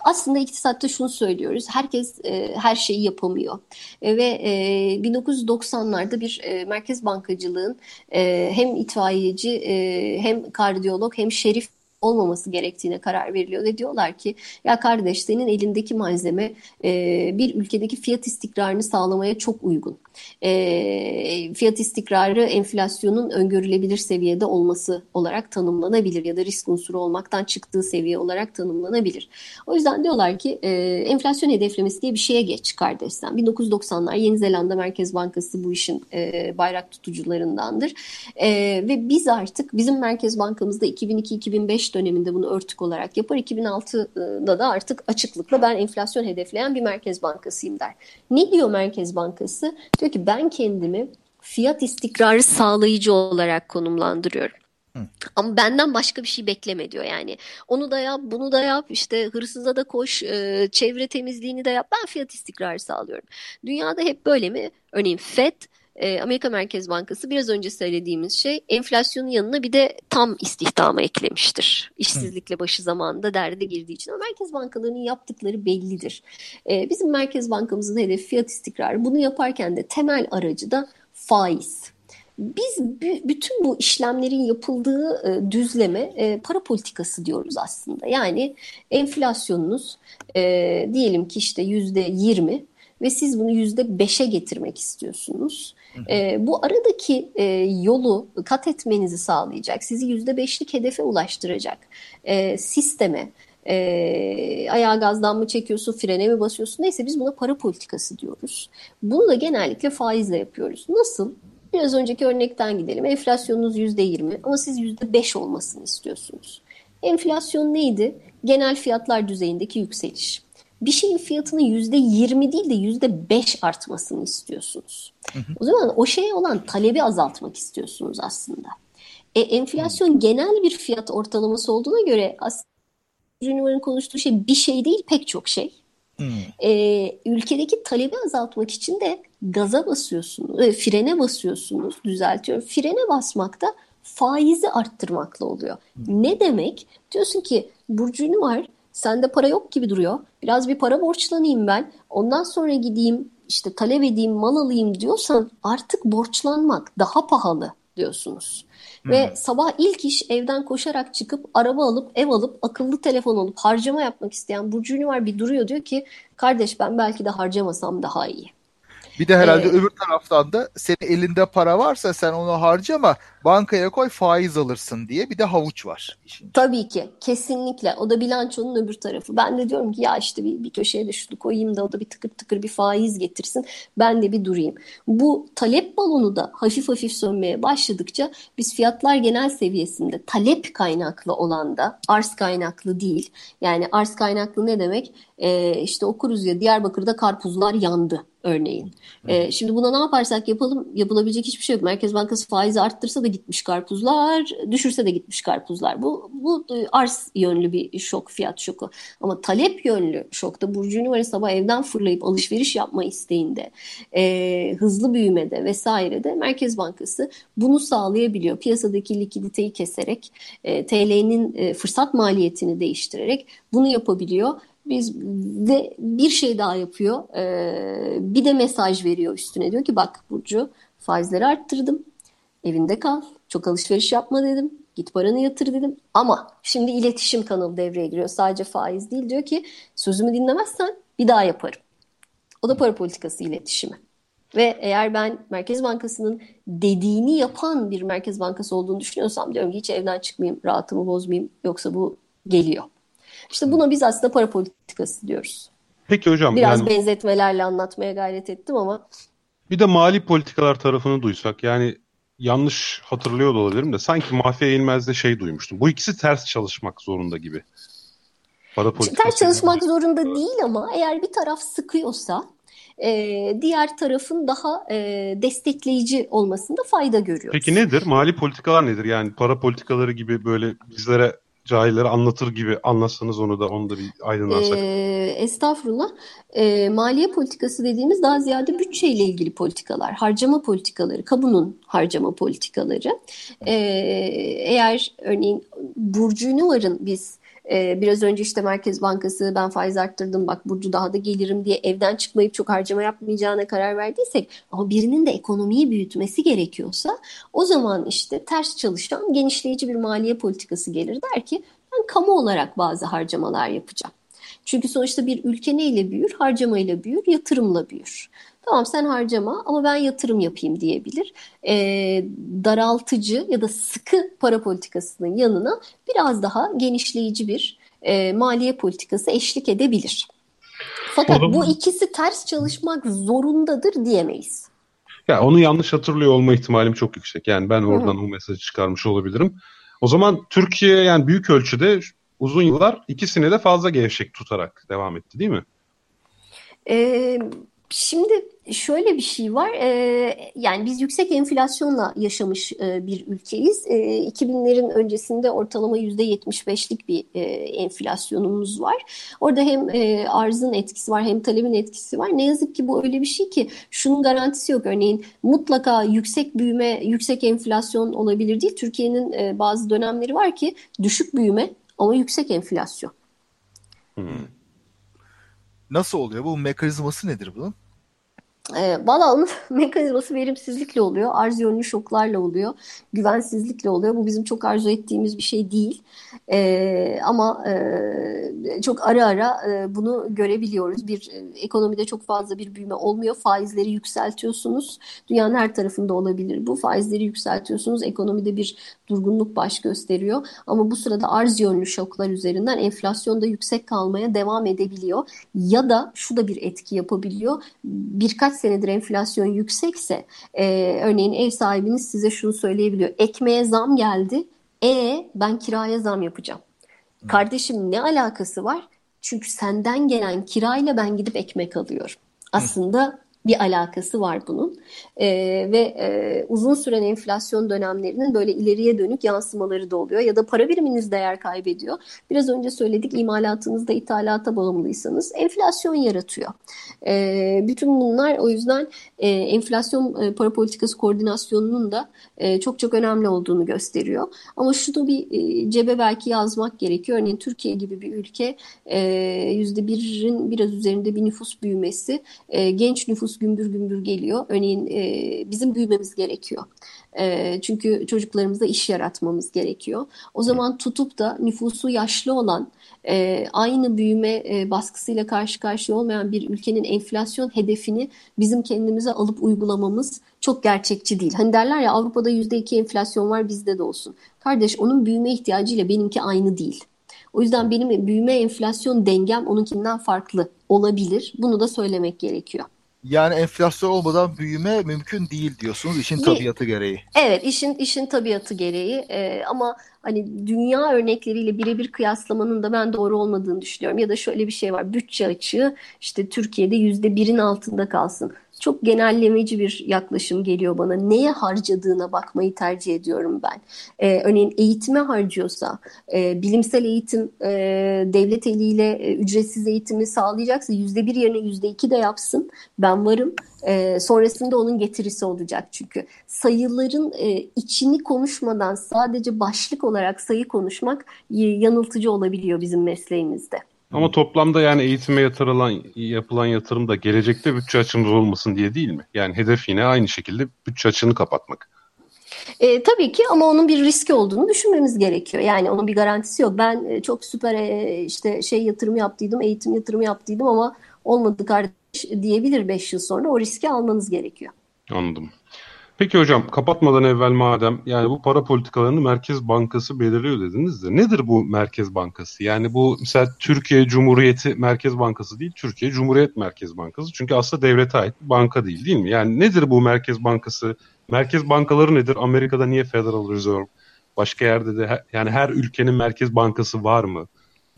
aslında iktisatta şunu söylüyoruz. Herkes e, her şeyi yapamıyor. E, ve e, 1990'larda bir e, merkez bankacılığın e, hem itfaiyeci e, hem kardiyolog hem şerif olmaması gerektiğine karar veriliyor ve diyorlar ki ya kardeş senin elindeki malzeme e, bir ülkedeki fiyat istikrarını sağlamaya çok uygun e, fiyat istikrarı enflasyonun öngörülebilir seviyede olması olarak tanımlanabilir ya da risk unsuru olmaktan çıktığı seviye olarak tanımlanabilir. O yüzden diyorlar ki e, enflasyon hedeflemesi diye bir şeye geç kardeşten. 1990'lar Yeni Zelanda Merkez Bankası bu işin e, bayrak tutucularındandır. E, ve biz artık bizim Merkez Bankamızda 2002-2005 döneminde bunu örtük olarak yapar. 2006'da da artık açıklıkla ben enflasyon hedefleyen bir Merkez Bankasıyım der. Ne diyor Merkez Bankası? Diyor ki ben kendimi fiyat istikrarı sağlayıcı olarak konumlandırıyorum. Hı. Ama benden başka bir şey bekleme diyor yani. Onu da yap, bunu da yap, işte hırsıza da koş, e, çevre temizliğini de yap. Ben fiyat istikrarı sağlıyorum. Dünyada hep böyle mi? Örneğin FED e, Amerika Merkez Bankası biraz önce söylediğimiz şey enflasyonun yanına bir de tam istihdamı eklemiştir. İşsizlikle başı zamanında derde girdiği için. Ama merkez bankalarının yaptıkları bellidir. E, bizim Merkez Bankamızın hedefi fiyat istikrarı. Bunu yaparken de temel aracı da faiz. Biz bütün bu işlemlerin yapıldığı e, düzleme e, para politikası diyoruz aslında. Yani enflasyonunuz e, diyelim ki işte yüzde yirmi ve siz bunu yüzde beşe getirmek istiyorsunuz. E, bu aradaki e, yolu kat etmenizi sağlayacak, sizi yüzde beşlik hedefe ulaştıracak e, sisteme, e, ayağa gazdan mı çekiyorsun, frene mi basıyorsun neyse biz buna para politikası diyoruz. Bunu da genellikle faizle yapıyoruz. Nasıl? Biraz önceki örnekten gidelim. Enflasyonunuz yüzde yirmi ama siz yüzde beş olmasını istiyorsunuz. Enflasyon neydi? Genel fiyatlar düzeyindeki yükseliş bir şeyin fiyatının yüzde yirmi değil de yüzde beş artmasını istiyorsunuz. Hı hı. O zaman o şeye olan talebi azaltmak istiyorsunuz aslında. E, enflasyon hı. genel bir fiyat ortalaması olduğuna göre aslında Junior'ın konuştuğu şey bir şey değil pek çok şey. Hmm. E, ülkedeki talebi azaltmak için de gaza basıyorsunuz, e, frene basıyorsunuz, düzeltiyorum. Frene basmak da faizi arttırmakla oluyor. Hmm. Ne demek? Diyorsun ki Burcu var Sende para yok gibi duruyor. Biraz bir para borçlanayım ben. Ondan sonra gideyim işte talep edeyim mal alayım diyorsan artık borçlanmak daha pahalı diyorsunuz. Hmm. Ve sabah ilk iş evden koşarak çıkıp araba alıp ev alıp akıllı telefon alıp harcama yapmak isteyen Burcu var bir duruyor diyor ki kardeş ben belki de harcamasam daha iyi. Bir de herhalde evet. öbür taraftan da senin elinde para varsa sen onu harcama bankaya koy faiz alırsın diye bir de havuç var. Işin. Tabii ki kesinlikle o da bilançonun öbür tarafı. Ben de diyorum ki ya işte bir, bir köşeye de şunu koyayım da o da bir tıkır tıkır bir faiz getirsin ben de bir durayım. Bu talep balonu da hafif hafif sönmeye başladıkça biz fiyatlar genel seviyesinde talep kaynaklı olan da arz kaynaklı değil. Yani arz kaynaklı ne demek? Ee, işte okuruz ya Diyarbakır'da karpuzlar yandı örneğin. E, şimdi buna ne yaparsak yapalım yapılabilecek hiçbir şey yok. Merkez Bankası faizi arttırsa da gitmiş karpuzlar, düşürse de gitmiş karpuzlar. Bu bu arz yönlü bir şok, fiyat şoku. Ama talep yönlü şokta Burcu Ünivari sabah evden fırlayıp alışveriş yapma isteğinde, e, hızlı büyümede vesairede Merkez Bankası bunu sağlayabiliyor. Piyasadaki likiditeyi keserek, e, TL'nin e, fırsat maliyetini değiştirerek bunu yapabiliyor biz ve bir şey daha yapıyor. Ee, bir de mesaj veriyor üstüne. Diyor ki bak Burcu faizleri arttırdım. Evinde kal. Çok alışveriş yapma dedim. Git paranı yatır dedim. Ama şimdi iletişim kanalı devreye giriyor. Sadece faiz değil. Diyor ki sözümü dinlemezsen bir daha yaparım. O da para politikası iletişimi. Ve eğer ben Merkez Bankası'nın dediğini yapan bir Merkez Bankası olduğunu düşünüyorsam diyorum ki hiç evden çıkmayayım, rahatımı bozmayayım yoksa bu geliyor. İşte buna biz aslında para politikası diyoruz. Peki hocam. Biraz yani, benzetmelerle anlatmaya gayret ettim ama. Bir de mali politikalar tarafını duysak yani yanlış hatırlıyor da olabilirim de sanki Mafya Eğilmez'de şey duymuştum. Bu ikisi ters çalışmak zorunda gibi. Para ters çalışmak yani. zorunda değil ama eğer bir taraf sıkıyorsa e, diğer tarafın daha e, destekleyici olmasında fayda görüyoruz. Peki nedir? Mali politikalar nedir? Yani para politikaları gibi böyle bizlere cahillere anlatır gibi anlatsanız onu da onu da bir aydınlatsak. Ee, estağfurullah. Ee, maliye politikası dediğimiz daha ziyade bütçeyle ilgili politikalar, harcama politikaları, kamunun harcama politikaları. Ee, eğer örneğin Burcu Nuvar'ın biz ee, biraz önce işte Merkez Bankası ben faiz arttırdım bak Burcu daha da gelirim diye evden çıkmayıp çok harcama yapmayacağına karar verdiysek ama birinin de ekonomiyi büyütmesi gerekiyorsa o zaman işte ters çalışan genişleyici bir maliye politikası gelir der ki ben kamu olarak bazı harcamalar yapacağım. Çünkü sonuçta bir ülke neyle büyür? Harcamayla büyür, yatırımla büyür. Tamam sen harcama ama ben yatırım yapayım diyebilir. E, daraltıcı ya da sıkı para politikasının yanına biraz daha genişleyici bir e, maliye politikası eşlik edebilir. Fakat bu ikisi ters çalışmak zorundadır diyemeyiz. Ya onu yanlış hatırlıyor olma ihtimalim çok yüksek. Yani ben oradan Hı-hı. o mesajı çıkarmış olabilirim. O zaman Türkiye yani büyük ölçüde uzun yıllar ikisini de fazla gevşek tutarak devam etti değil mi? Ee, Şimdi şöyle bir şey var. E, yani biz yüksek enflasyonla yaşamış e, bir ülkeyiz. E, 2000'lerin öncesinde ortalama %75'lik bir e, enflasyonumuz var. Orada hem e, arzın etkisi var hem talebin etkisi var. Ne yazık ki bu öyle bir şey ki şunun garantisi yok. Örneğin mutlaka yüksek büyüme, yüksek enflasyon olabilir değil. Türkiye'nin e, bazı dönemleri var ki düşük büyüme ama yüksek enflasyon. Hmm. Nasıl oluyor? Bu mekanizması nedir bunun? E, Valla onun mekanizması verimsizlikle oluyor, arz yönlü şoklarla oluyor, güvensizlikle oluyor. Bu bizim çok arzu ettiğimiz bir şey değil. E, ama e, çok ara ara e, bunu görebiliyoruz. Bir e, ekonomide çok fazla bir büyüme olmuyor. Faizleri yükseltiyorsunuz. Dünyanın her tarafında olabilir bu. Faizleri yükseltiyorsunuz. Ekonomide bir durgunluk baş gösteriyor. Ama bu sırada arz yönlü şoklar üzerinden enflasyon da yüksek kalmaya devam edebiliyor. Ya da şu da bir etki yapabiliyor. Birkaç senedir enflasyon yüksekse e, örneğin ev sahibiniz size şunu söyleyebiliyor. Ekmeğe zam geldi. E ben kiraya zam yapacağım. Kardeşim ne alakası var? Çünkü senden gelen kirayla ben gidip ekmek alıyorum. Aslında bir alakası var bunun e, ve e, uzun süren enflasyon dönemlerinin böyle ileriye dönük yansımaları da oluyor ya da para biriminiz değer kaybediyor. Biraz önce söyledik imalatınızda ithalata bağımlıysanız enflasyon yaratıyor. E, bütün bunlar o yüzden e, enflasyon e, para politikası koordinasyonunun da e, çok çok önemli olduğunu gösteriyor. Ama şunu bir e, cebe belki yazmak gerekiyor. Örneğin Türkiye gibi bir ülke e, %1'in biraz üzerinde bir nüfus büyümesi e, genç nüfus gümbür gümbür geliyor. Örneğin e, bizim büyümemiz gerekiyor. E, çünkü çocuklarımıza iş yaratmamız gerekiyor. O zaman tutup da nüfusu yaşlı olan, e, aynı büyüme e, baskısıyla karşı karşıya olmayan bir ülkenin enflasyon hedefini bizim kendimize alıp uygulamamız çok gerçekçi değil. Hani derler ya Avrupa'da %2 enflasyon var bizde de olsun. Kardeş onun büyüme ihtiyacıyla benimki aynı değil. O yüzden benim büyüme enflasyon dengem onunkinden farklı olabilir. Bunu da söylemek gerekiyor. Yani enflasyon olmadan büyüme mümkün değil diyorsunuz işin tabiatı gereği. Evet işin işin tabiatı gereği ee, ama hani dünya örnekleriyle birebir kıyaslamanın da ben doğru olmadığını düşünüyorum. Ya da şöyle bir şey var bütçe açığı işte Türkiye'de yüzde birin altında kalsın çok genellemeci bir yaklaşım geliyor bana. Neye harcadığına bakmayı tercih ediyorum ben. Ee, örneğin eğitime harcıyorsa, e, bilimsel eğitim e, devlet eliyle e, ücretsiz eğitimi sağlayacaksa yüzde bir yerine yüzde iki de yapsın. Ben varım. E, sonrasında onun getirisi olacak çünkü. Sayıların e, içini konuşmadan sadece başlık olarak sayı konuşmak yanıltıcı olabiliyor bizim mesleğimizde. Ama toplamda yani eğitime yatırılan yapılan yatırım da gelecekte bütçe açımız olmasın diye değil mi? Yani hedef yine aynı şekilde bütçe açığını kapatmak. E, tabii ki ama onun bir riski olduğunu düşünmemiz gerekiyor. Yani onun bir garantisi yok. Ben e, çok süper e, işte şey yatırım yaptıydım, eğitim yatırımı yaptıydım ama olmadı kardeş diyebilir 5 yıl sonra. O riski almanız gerekiyor. Anladım. Peki hocam kapatmadan evvel madem yani bu para politikalarını Merkez Bankası belirliyor dediniz de nedir bu Merkez Bankası? Yani bu mesela Türkiye Cumhuriyeti Merkez Bankası değil Türkiye Cumhuriyet Merkez Bankası çünkü aslında devlete ait banka değil değil mi? Yani nedir bu Merkez Bankası? Merkez bankaları nedir? Amerika'da niye Federal Reserve? Başka yerde de yani her ülkenin Merkez Bankası var mı?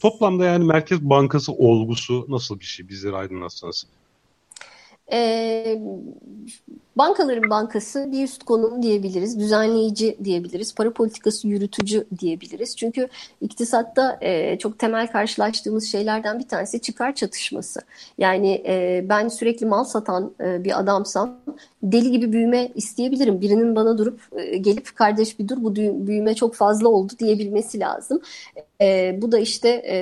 Toplamda yani Merkez Bankası olgusu nasıl bir şey? Bizleri aydınlatsanız. E, bankaların bankası bir üst konum diyebiliriz, düzenleyici diyebiliriz, para politikası yürütücü diyebiliriz. Çünkü iktisatta e, çok temel karşılaştığımız şeylerden bir tanesi çıkar çatışması. Yani e, ben sürekli mal satan e, bir adamsam deli gibi büyüme isteyebilirim. Birinin bana durup e, gelip kardeş bir dur bu büyüme çok fazla oldu diyebilmesi lazım. E, bu da işte e,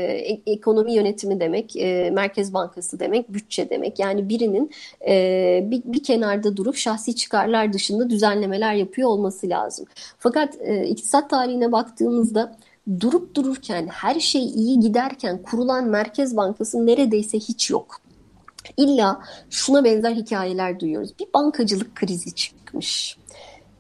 ekonomi yönetimi demek, e, Merkez Bankası demek, bütçe demek. Yani birinin e, bir, bir kenarda durup şahsi çıkarlar dışında düzenlemeler yapıyor olması lazım. Fakat e, iktisat tarihine baktığımızda durup dururken her şey iyi giderken kurulan Merkez Bankası neredeyse hiç yok. İlla şuna benzer hikayeler duyuyoruz. Bir bankacılık krizi çıkmış.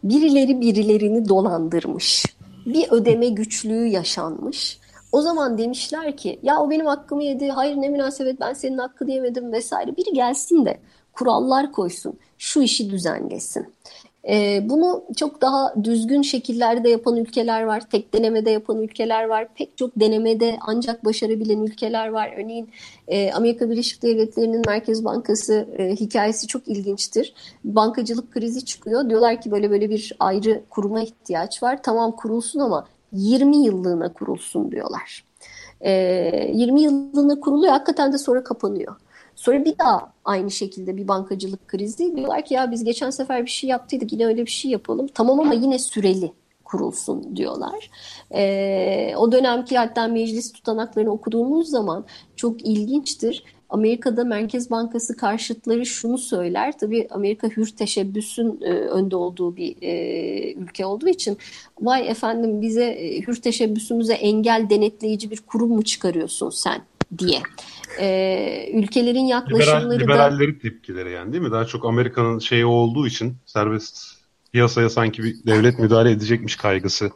Birileri birilerini dolandırmış. Bir ödeme güçlüğü yaşanmış. O zaman demişler ki ya o benim hakkımı yedi. Hayır ne münasebet ben senin hakkını yemedim vesaire. Biri gelsin de kurallar koysun. Şu işi düzenlesin. E, bunu çok daha düzgün şekillerde yapan ülkeler var. Tek denemede yapan ülkeler var. Pek çok denemede ancak başarabilen ülkeler var. Örneğin e, Amerika Birleşik Devletleri'nin Merkez Bankası e, hikayesi çok ilginçtir. Bankacılık krizi çıkıyor. Diyorlar ki böyle böyle bir ayrı kuruma ihtiyaç var. Tamam kurulsun ama 20 yıllığına kurulsun diyorlar. E, 20 yıllığına kuruluyor hakikaten de sonra kapanıyor. Sonra bir daha aynı şekilde bir bankacılık krizi. Diyorlar ki ya biz geçen sefer bir şey yaptıydık yine öyle bir şey yapalım. Tamam ama yine süreli kurulsun diyorlar. Ee, o dönemki hatta meclis tutanaklarını okuduğumuz zaman çok ilginçtir. Amerika'da Merkez Bankası karşıtları şunu söyler. Tabii Amerika hür teşebbüsün e, önde olduğu bir e, ülke olduğu için vay efendim bize e, hür teşebbüsümüze engel denetleyici bir kurum mu çıkarıyorsun sen diye. E, ülkelerin yaklaşımları Liberal, liberalleri da... tepkileri yani değil mi? Daha çok Amerika'nın şeyi olduğu için serbest piyasaya sanki bir devlet müdahale edecekmiş kaygısı.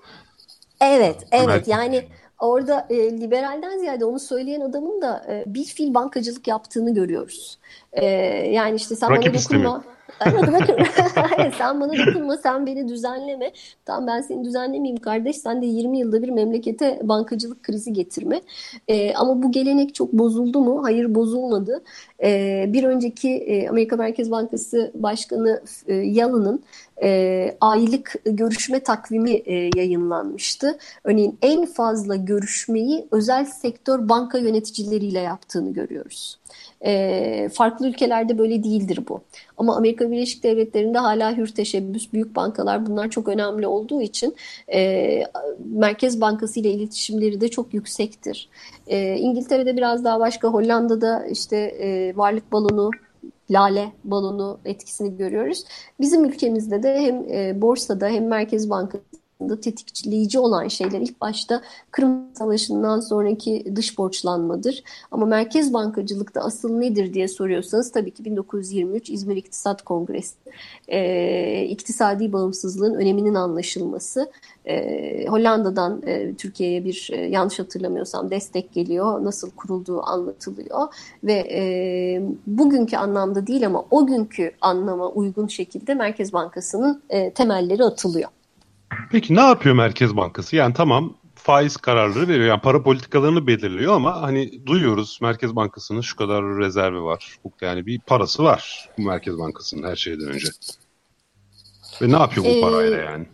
Evet, evet. Yani orada e, liberalden ziyade onu söyleyen adamın da e, bir fil bankacılık yaptığını görüyoruz. E, yani işte sen Rakip bana dokunma. Istemi. Hayır, sen bana dokunma, sen beni düzenleme. Tamam ben seni düzenlemeyeyim kardeş. Sen de 20 yılda bir memlekete bankacılık krizi getirme. Ee, ama bu gelenek çok bozuldu mu? Hayır bozulmadı. Ee, bir önceki e, Amerika Merkez Bankası Başkanı e, Yalın'ın e, aylık görüşme takvimi e, yayınlanmıştı. Örneğin en fazla görüşmeyi özel sektör banka yöneticileriyle yaptığını görüyoruz. E, farklı ülkelerde böyle değildir bu. Ama Amerika Birleşik Devletleri'nde hala hür teşebbüs, büyük bankalar bunlar çok önemli olduğu için e, Merkez Bankası ile iletişimleri de çok yüksektir. E, İngiltere'de biraz daha başka, Hollanda'da işte e, varlık balonu lale balonu etkisini görüyoruz. Bizim ülkemizde de hem e, borsada hem Merkez Bankası aslında tetikleyici olan şeyler ilk başta Kırım Savaşı'ndan sonraki dış borçlanmadır. Ama merkez bankacılıkta asıl nedir diye soruyorsanız tabii ki 1923 İzmir İktisat Kongresi. E, iktisadi bağımsızlığın öneminin anlaşılması. E, Hollanda'dan e, Türkiye'ye bir e, yanlış hatırlamıyorsam destek geliyor. Nasıl kurulduğu anlatılıyor. Ve e, bugünkü anlamda değil ama o günkü anlama uygun şekilde Merkez Bankası'nın e, temelleri atılıyor. Peki ne yapıyor Merkez Bankası? Yani tamam faiz kararları veriyor. Yani para politikalarını belirliyor ama hani duyuyoruz Merkez Bankası'nın şu kadar rezervi var. Yani bir parası var bu Merkez Bankası'nın her şeyden önce. Ve ne yapıyor bu ee, parayla yani?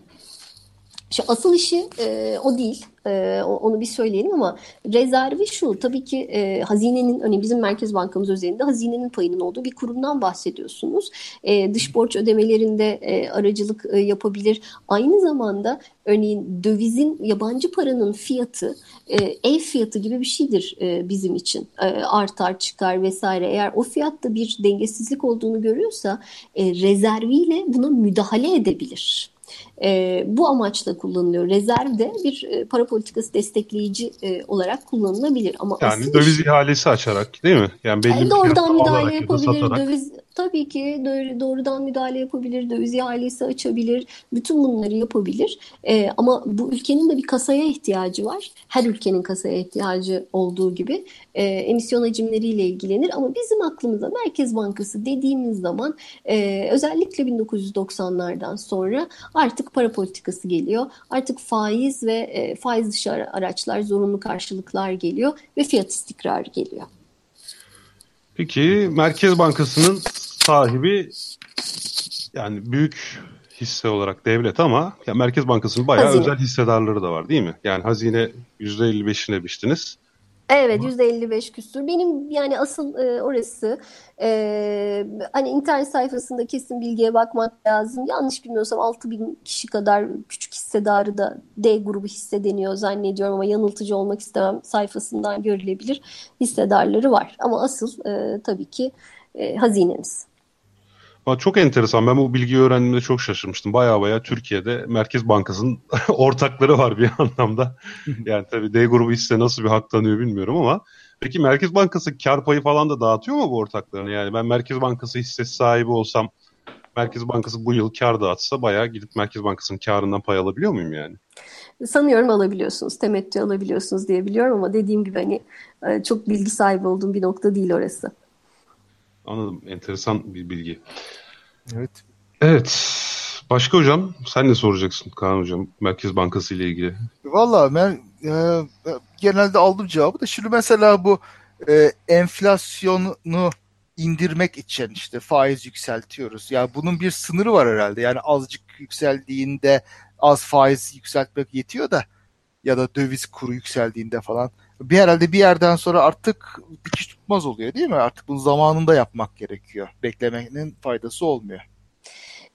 İşte asıl işi e, o değil. E, onu bir söyleyelim ama rezervi şu. Tabii ki e, hazinenin, hani bizim Merkez Bankamız özelinde hazinenin payının olduğu bir kurumdan bahsediyorsunuz. E, dış borç ödemelerinde e, aracılık e, yapabilir. Aynı zamanda örneğin dövizin, yabancı paranın fiyatı e, ev fiyatı gibi bir şeydir e, bizim için. E, artar, çıkar vesaire. Eğer o fiyatta bir dengesizlik olduğunu görüyorsa e, rezerviyle buna müdahale edebilir e, bu amaçla kullanılıyor. Rezerv de bir e, para politikası destekleyici e, olarak kullanılabilir. Ama yani döviz işi, ihalesi açarak değil mi? Yani belli yani doğrudan müdahale yapabilir. Döviz tabii ki doğrudan müdahale yapabilir. Döviz ihalesi açabilir. Bütün bunları yapabilir. E, ama bu ülkenin de bir kasaya ihtiyacı var. Her ülkenin kasaya ihtiyacı olduğu gibi e, emisyon hacimleriyle ilgilenir. Ama bizim aklımıza Merkez Bankası dediğimiz zaman e, özellikle 1990'lardan sonra artık para politikası geliyor. Artık faiz ve e, faiz dışı araçlar, zorunlu karşılıklar geliyor ve fiyat istikrarı geliyor. Peki Merkez Bankası'nın sahibi yani büyük hisse olarak devlet ama ya Merkez Bankası'nın bayağı hazine. özel hissedarları da var değil mi? Yani hazine %55'ine biçtiniz. Evet yüzde 55 küsur. Benim yani asıl e, orası e, hani internet sayfasında kesin bilgiye bakmak lazım. Yanlış bilmiyorsam 6 bin kişi kadar küçük hissedarı da D grubu hisse deniyor zannediyorum ama yanıltıcı olmak istemem. Sayfasından görülebilir hissedarları var. Ama asıl e, tabii ki e, hazinemiz. Çok enteresan. Ben bu bilgiyi öğrendiğimde çok şaşırmıştım. Baya baya Türkiye'de Merkez Bankası'nın ortakları var bir anlamda. Yani tabii D grubu hisse nasıl bir hak tanıyor bilmiyorum ama peki Merkez Bankası kar payı falan da dağıtıyor mu bu ortaklarına? Yani ben Merkez Bankası hissesi sahibi olsam Merkez Bankası bu yıl kar dağıtsa bayağı gidip Merkez Bankası'nın karından pay alabiliyor muyum yani? Sanıyorum alabiliyorsunuz, temettü alabiliyorsunuz diye biliyorum ama dediğim gibi hani e, çok bilgi sahibi olduğum bir nokta değil orası. Anladım. Enteresan bir bilgi. Evet. Evet. Başka hocam sen ne soracaksın Kaan hocam Merkez Bankası ile ilgili? Valla ben e, genelde aldım cevabı da şimdi mesela bu e, enflasyonu indirmek için işte faiz yükseltiyoruz. Ya yani bunun bir sınırı var herhalde. Yani azıcık yükseldiğinde az faiz yükseltmek yetiyor da ya da döviz kuru yükseldiğinde falan bir herhalde bir yerden sonra artık dikiş tutmaz oluyor değil mi? Artık bunu zamanında yapmak gerekiyor. Beklemenin faydası olmuyor.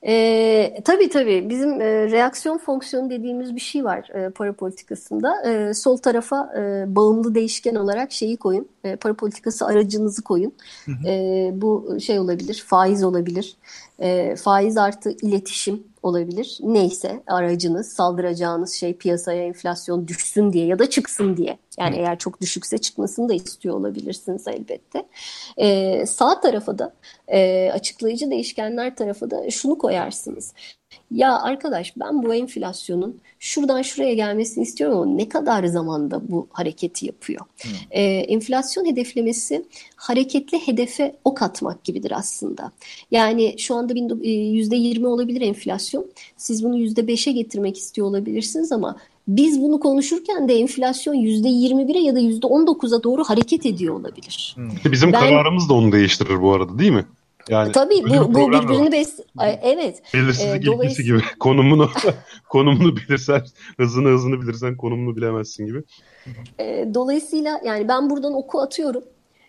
E, tabii tabii bizim e, reaksiyon fonksiyonu dediğimiz bir şey var e, para politikasında. E, sol tarafa e, bağımlı değişken olarak şeyi koyun. E, para politikası aracınızı koyun. Hı hı. E, bu şey olabilir, faiz olabilir. E, faiz artı iletişim olabilir. Neyse aracınız, saldıracağınız şey piyasaya enflasyon düşsün diye ya da çıksın diye. Yani eğer çok düşükse çıkmasını da istiyor olabilirsiniz elbette. Ee, sağ tarafa da e, açıklayıcı değişkenler tarafa da şunu koyarsınız. Ya arkadaş ben bu enflasyonun şuradan şuraya gelmesini istiyorum ama ne kadar zamanda bu hareketi yapıyor? Hmm. Ee, enflasyon hedeflemesi hareketli hedefe ok atmak gibidir aslında. Yani şu anda %20 e, olabilir enflasyon. Siz bunu %5'e getirmek istiyor olabilirsiniz ama biz bunu konuşurken de enflasyon %21'e ya da %19'a doğru hareket ediyor olabilir. Hmm. Bizim ben, kararımız da onu değiştirir bu arada değil mi? Yani Tabii bu, bu birbirini bes evet. Belirsizlik ee, dolayısıyla... gibi konumunu konumunu bilirsen hızını hızını bilirsen konumunu bilemezsin gibi. E, dolayısıyla yani ben buradan oku atıyorum.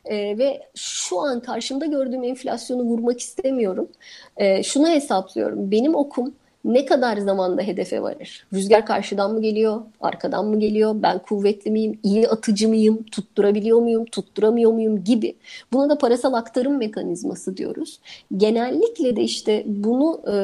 E, ve şu an karşımda gördüğüm enflasyonu vurmak istemiyorum. E, şunu hesaplıyorum. Benim okum ne kadar zamanda hedefe varır? Rüzgar karşıdan mı geliyor, arkadan mı geliyor? Ben kuvvetli miyim, iyi atıcı mıyım, tutturabiliyor muyum, tutturamıyor muyum gibi. Buna da parasal aktarım mekanizması diyoruz. Genellikle de işte bunu e,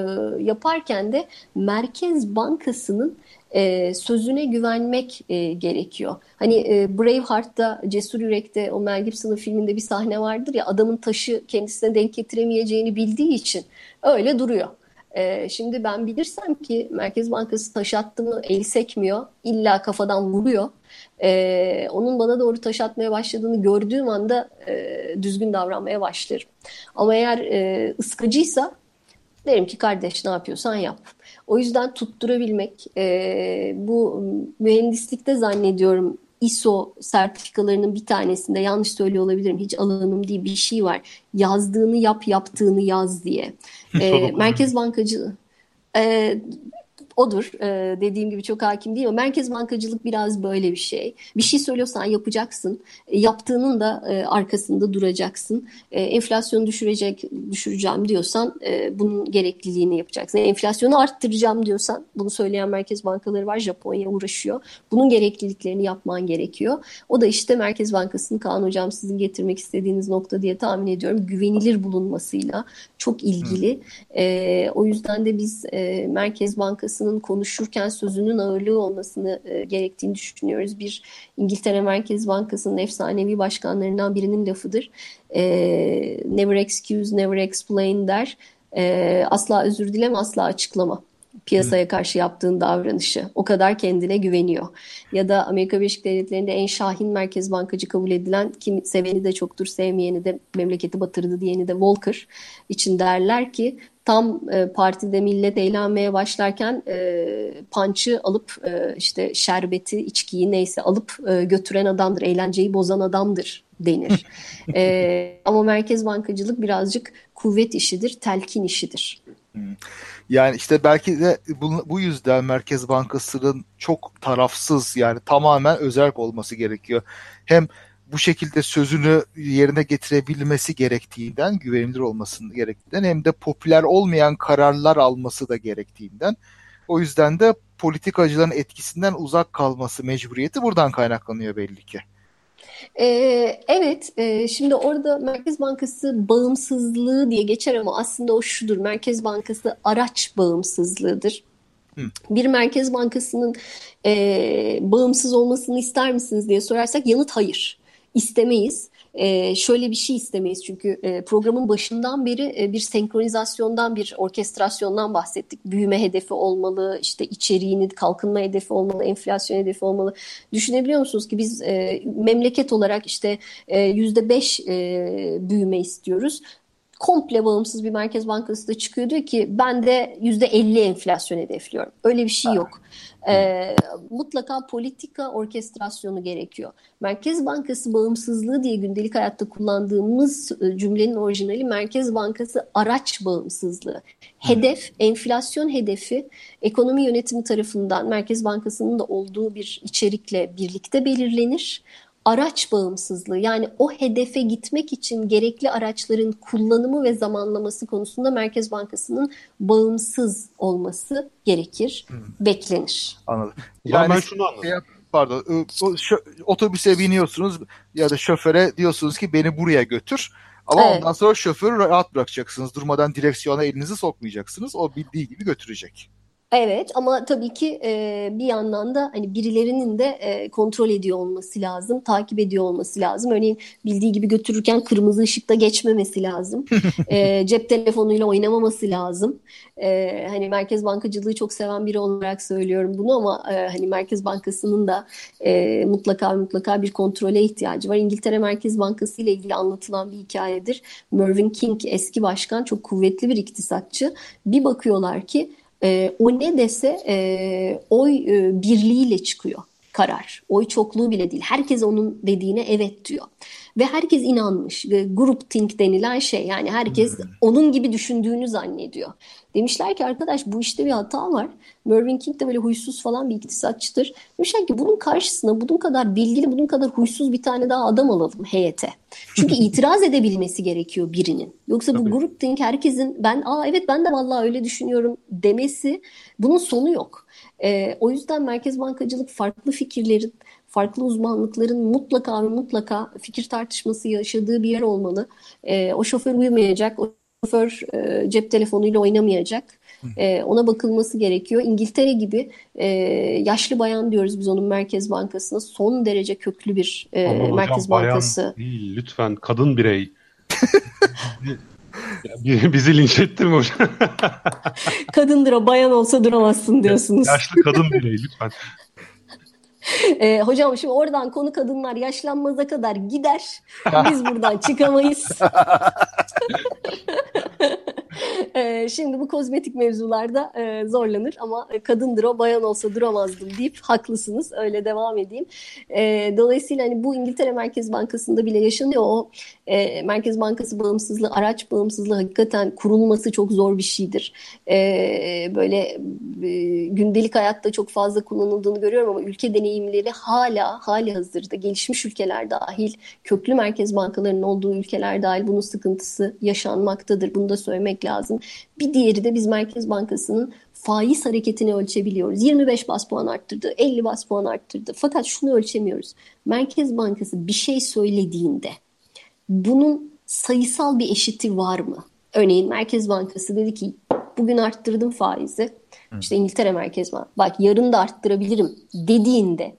yaparken de Merkez Bankası'nın e, sözüne güvenmek e, gerekiyor. Hani e, Braveheart'ta Cesur Yürek'te o Mel Gibson'ın filminde bir sahne vardır ya adamın taşı kendisine denk getiremeyeceğini bildiği için öyle duruyor. E, şimdi ben bilirsem ki Merkez Bankası taş attı mı el sekmiyor. illa kafadan vuruyor. E, onun bana doğru taş atmaya başladığını gördüğüm anda e, düzgün davranmaya başlarım. Ama eğer e, ıskıcıysa derim ki kardeş ne yapıyorsan yap. O yüzden tutturabilmek e, bu mühendislikte zannediyorum ISO sertifikalarının bir tanesinde yanlış söylüyor olabilirim hiç alanım değil bir şey var. Yazdığını yap yaptığını yaz diye. e, Merkez Bankacı e, odur. E, dediğim gibi çok hakim değil ama merkez bankacılık biraz böyle bir şey. Bir şey söylüyorsan yapacaksın. E, yaptığının da e, arkasında duracaksın. E, enflasyonu düşürecek, düşüreceğim diyorsan e, bunun gerekliliğini yapacaksın. Yani enflasyonu arttıracağım diyorsan bunu söyleyen merkez bankaları var. Japonya uğraşıyor. Bunun gerekliliklerini yapman gerekiyor. O da işte Merkez Bankası'nın Kaan Hocam sizin getirmek istediğiniz nokta diye tahmin ediyorum. Güvenilir bulunmasıyla çok ilgili. E, o yüzden de biz e, Merkez Bankası'nın bankasının konuşurken sözünün ağırlığı olmasını e, gerektiğini düşünüyoruz. Bir İngiltere Merkez Bankası'nın efsanevi başkanlarından birinin lafıdır. E, never excuse, never explain der. E, asla özür dileme, asla açıklama piyasaya karşı yaptığın davranışı. O kadar kendine güveniyor. Ya da Amerika Birleşik Devletleri'nde en şahin merkez bankacı kabul edilen kim seveni de çoktur sevmeyeni de memleketi batırdı diyeni de Volcker için derler ki tam e, partide millet eğlenmeye başlarken e, pançı alıp e, işte şerbeti, içkiyi neyse alıp e, götüren adamdır, eğlenceyi bozan adamdır denir. e, ama merkez bankacılık birazcık kuvvet işidir, telkin işidir. Yani işte belki de bu, bu yüzden Merkez Bankası'nın çok tarafsız yani tamamen özerk olması gerekiyor. Hem bu şekilde sözünü yerine getirebilmesi gerektiğinden, güvenilir olmasının gerektiğinden hem de popüler olmayan kararlar alması da gerektiğinden. O yüzden de politikacıların etkisinden uzak kalması mecburiyeti buradan kaynaklanıyor belli ki. Ee, evet, e, şimdi orada Merkez Bankası bağımsızlığı diye geçer ama aslında o şudur. Merkez Bankası araç bağımsızlığıdır. Hı. Bir Merkez Bankası'nın e, bağımsız olmasını ister misiniz diye sorarsak yanıt hayır. İstemeyiz. E, şöyle bir şey istemeyiz çünkü e, programın başından beri e, bir senkronizasyondan, bir orkestrasyondan bahsettik. Büyüme hedefi olmalı, işte içeriğini kalkınma hedefi olmalı, enflasyon hedefi olmalı. Düşünebiliyor musunuz ki biz e, memleket olarak işte yüzde beş e, büyüme istiyoruz komple bağımsız bir merkez bankası da çıkıyor diyor ki ben de yüzde elli enflasyon hedefliyorum. Öyle bir şey yok. Ee, mutlaka politika orkestrasyonu gerekiyor. Merkez Bankası bağımsızlığı diye gündelik hayatta kullandığımız e, cümlenin orijinali Merkez Bankası araç bağımsızlığı. Hedef, enflasyon hedefi ekonomi yönetimi tarafından Merkez Bankası'nın da olduğu bir içerikle birlikte belirlenir araç bağımsızlığı yani o hedefe gitmek için gerekli araçların kullanımı ve zamanlaması konusunda Merkez Bankası'nın bağımsız olması gerekir, hmm. beklenir. Anladım. Yani ben şunu anladım. Şey pardon, otobüse biniyorsunuz ya da şoföre diyorsunuz ki beni buraya götür. Ama evet. ondan sonra şoförü rahat bırakacaksınız. Durmadan direksiyona elinizi sokmayacaksınız. O bildiği gibi götürecek. Evet ama tabii ki e, bir yandan da hani birilerinin de e, kontrol ediyor olması lazım, takip ediyor olması lazım. Örneğin bildiği gibi götürürken kırmızı ışıkta geçmemesi lazım. e, cep telefonuyla oynamaması lazım. E, hani Merkez Bankacılığı çok seven biri olarak söylüyorum bunu ama e, hani Merkez Bankası'nın da e, mutlaka mutlaka bir kontrole ihtiyacı var. İngiltere Merkez Bankası ile ilgili anlatılan bir hikayedir. Mervyn King eski başkan çok kuvvetli bir iktisatçı. Bir bakıyorlar ki e, o ne dese e, oy birliğiyle çıkıyor karar. Oy çokluğu bile değil. Herkes onun dediğine evet diyor. Ve herkes inanmış. Group think denilen şey yani herkes hmm. onun gibi düşündüğünü zannediyor. Demişler ki arkadaş bu işte bir hata var. Mervyn King de böyle huysuz falan bir iktisatçıdır. Demişler ki bunun karşısına bunun kadar bilgili, bunun kadar huysuz bir tane daha adam alalım heyete. Çünkü itiraz edebilmesi gerekiyor birinin. Yoksa bu group think herkesin ben aa evet ben de vallahi öyle düşünüyorum demesi bunun sonu yok. Ee, o yüzden merkez bankacılık farklı fikirlerin farklı uzmanlıkların mutlaka ve mutlaka fikir tartışması yaşadığı bir yer olmalı. E, o şoför uyumayacak, o şoför e, cep telefonuyla oynamayacak. E, ona bakılması gerekiyor. İngiltere gibi e, yaşlı bayan diyoruz biz onun Merkez Bankası'na son derece köklü bir e, Merkez hocam, Bankası. Bayan değil, lütfen kadın birey. Bizi linç etti mi hocam? Kadındır o bayan olsa duramazsın diyorsunuz. Yaşlı kadın birey lütfen. E, hocam şimdi oradan konu kadınlar yaşlanmaza kadar gider. Biz buradan çıkamayız. E, şimdi bu kozmetik mevzularda e, zorlanır ama kadındır o bayan olsa duramazdım deyip haklısınız. Öyle devam edeyim. E, dolayısıyla hani bu İngiltere Merkez Bankası'nda bile yaşanıyor. O e, Merkez Bankası bağımsızlığı, araç bağımsızlığı hakikaten kurulması çok zor bir şeydir. Böyle e, gündelik hayatta çok fazla kullanıldığını görüyorum ama ülke deneyimleri hala hali hazırda gelişmiş ülkeler dahil, köklü merkez bankalarının olduğu ülkeler dahil bunun sıkıntısı yaşanmaktadır. Bunu da söylemek lazım. Bir diğeri de biz Merkez Bankası'nın faiz hareketini ölçebiliyoruz. 25 bas puan arttırdı, 50 bas puan arttırdı. Fakat şunu ölçemiyoruz. Merkez Bankası bir şey söylediğinde bunun sayısal bir eşiti var mı? Örneğin Merkez Bankası dedi ki bugün arttırdım faizi. İşte İngiltere Merkez Bankası bak yarın da arttırabilirim dediğinde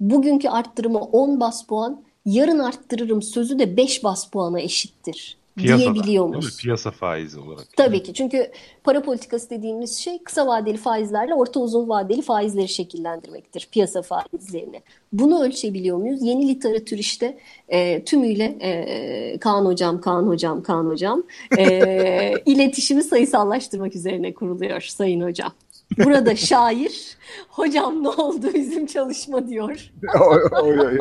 bugünkü arttırımı 10 bas puan yarın arttırırım sözü de 5 bas puana eşittir. Piyasada, diyebiliyor muyuz? Piyasa faizi olarak. Tabii ki çünkü para politikası dediğimiz şey kısa vadeli faizlerle orta uzun vadeli faizleri şekillendirmektir. Piyasa faizlerini. Bunu ölçebiliyor muyuz? Yeni literatür işte e, tümüyle e, Kaan Hocam, Kaan Hocam, Kaan Hocam e, iletişimi sayısallaştırmak üzerine kuruluyor Sayın Hocam. Burada şair, hocam ne oldu bizim çalışma diyor. oy, oy, oy.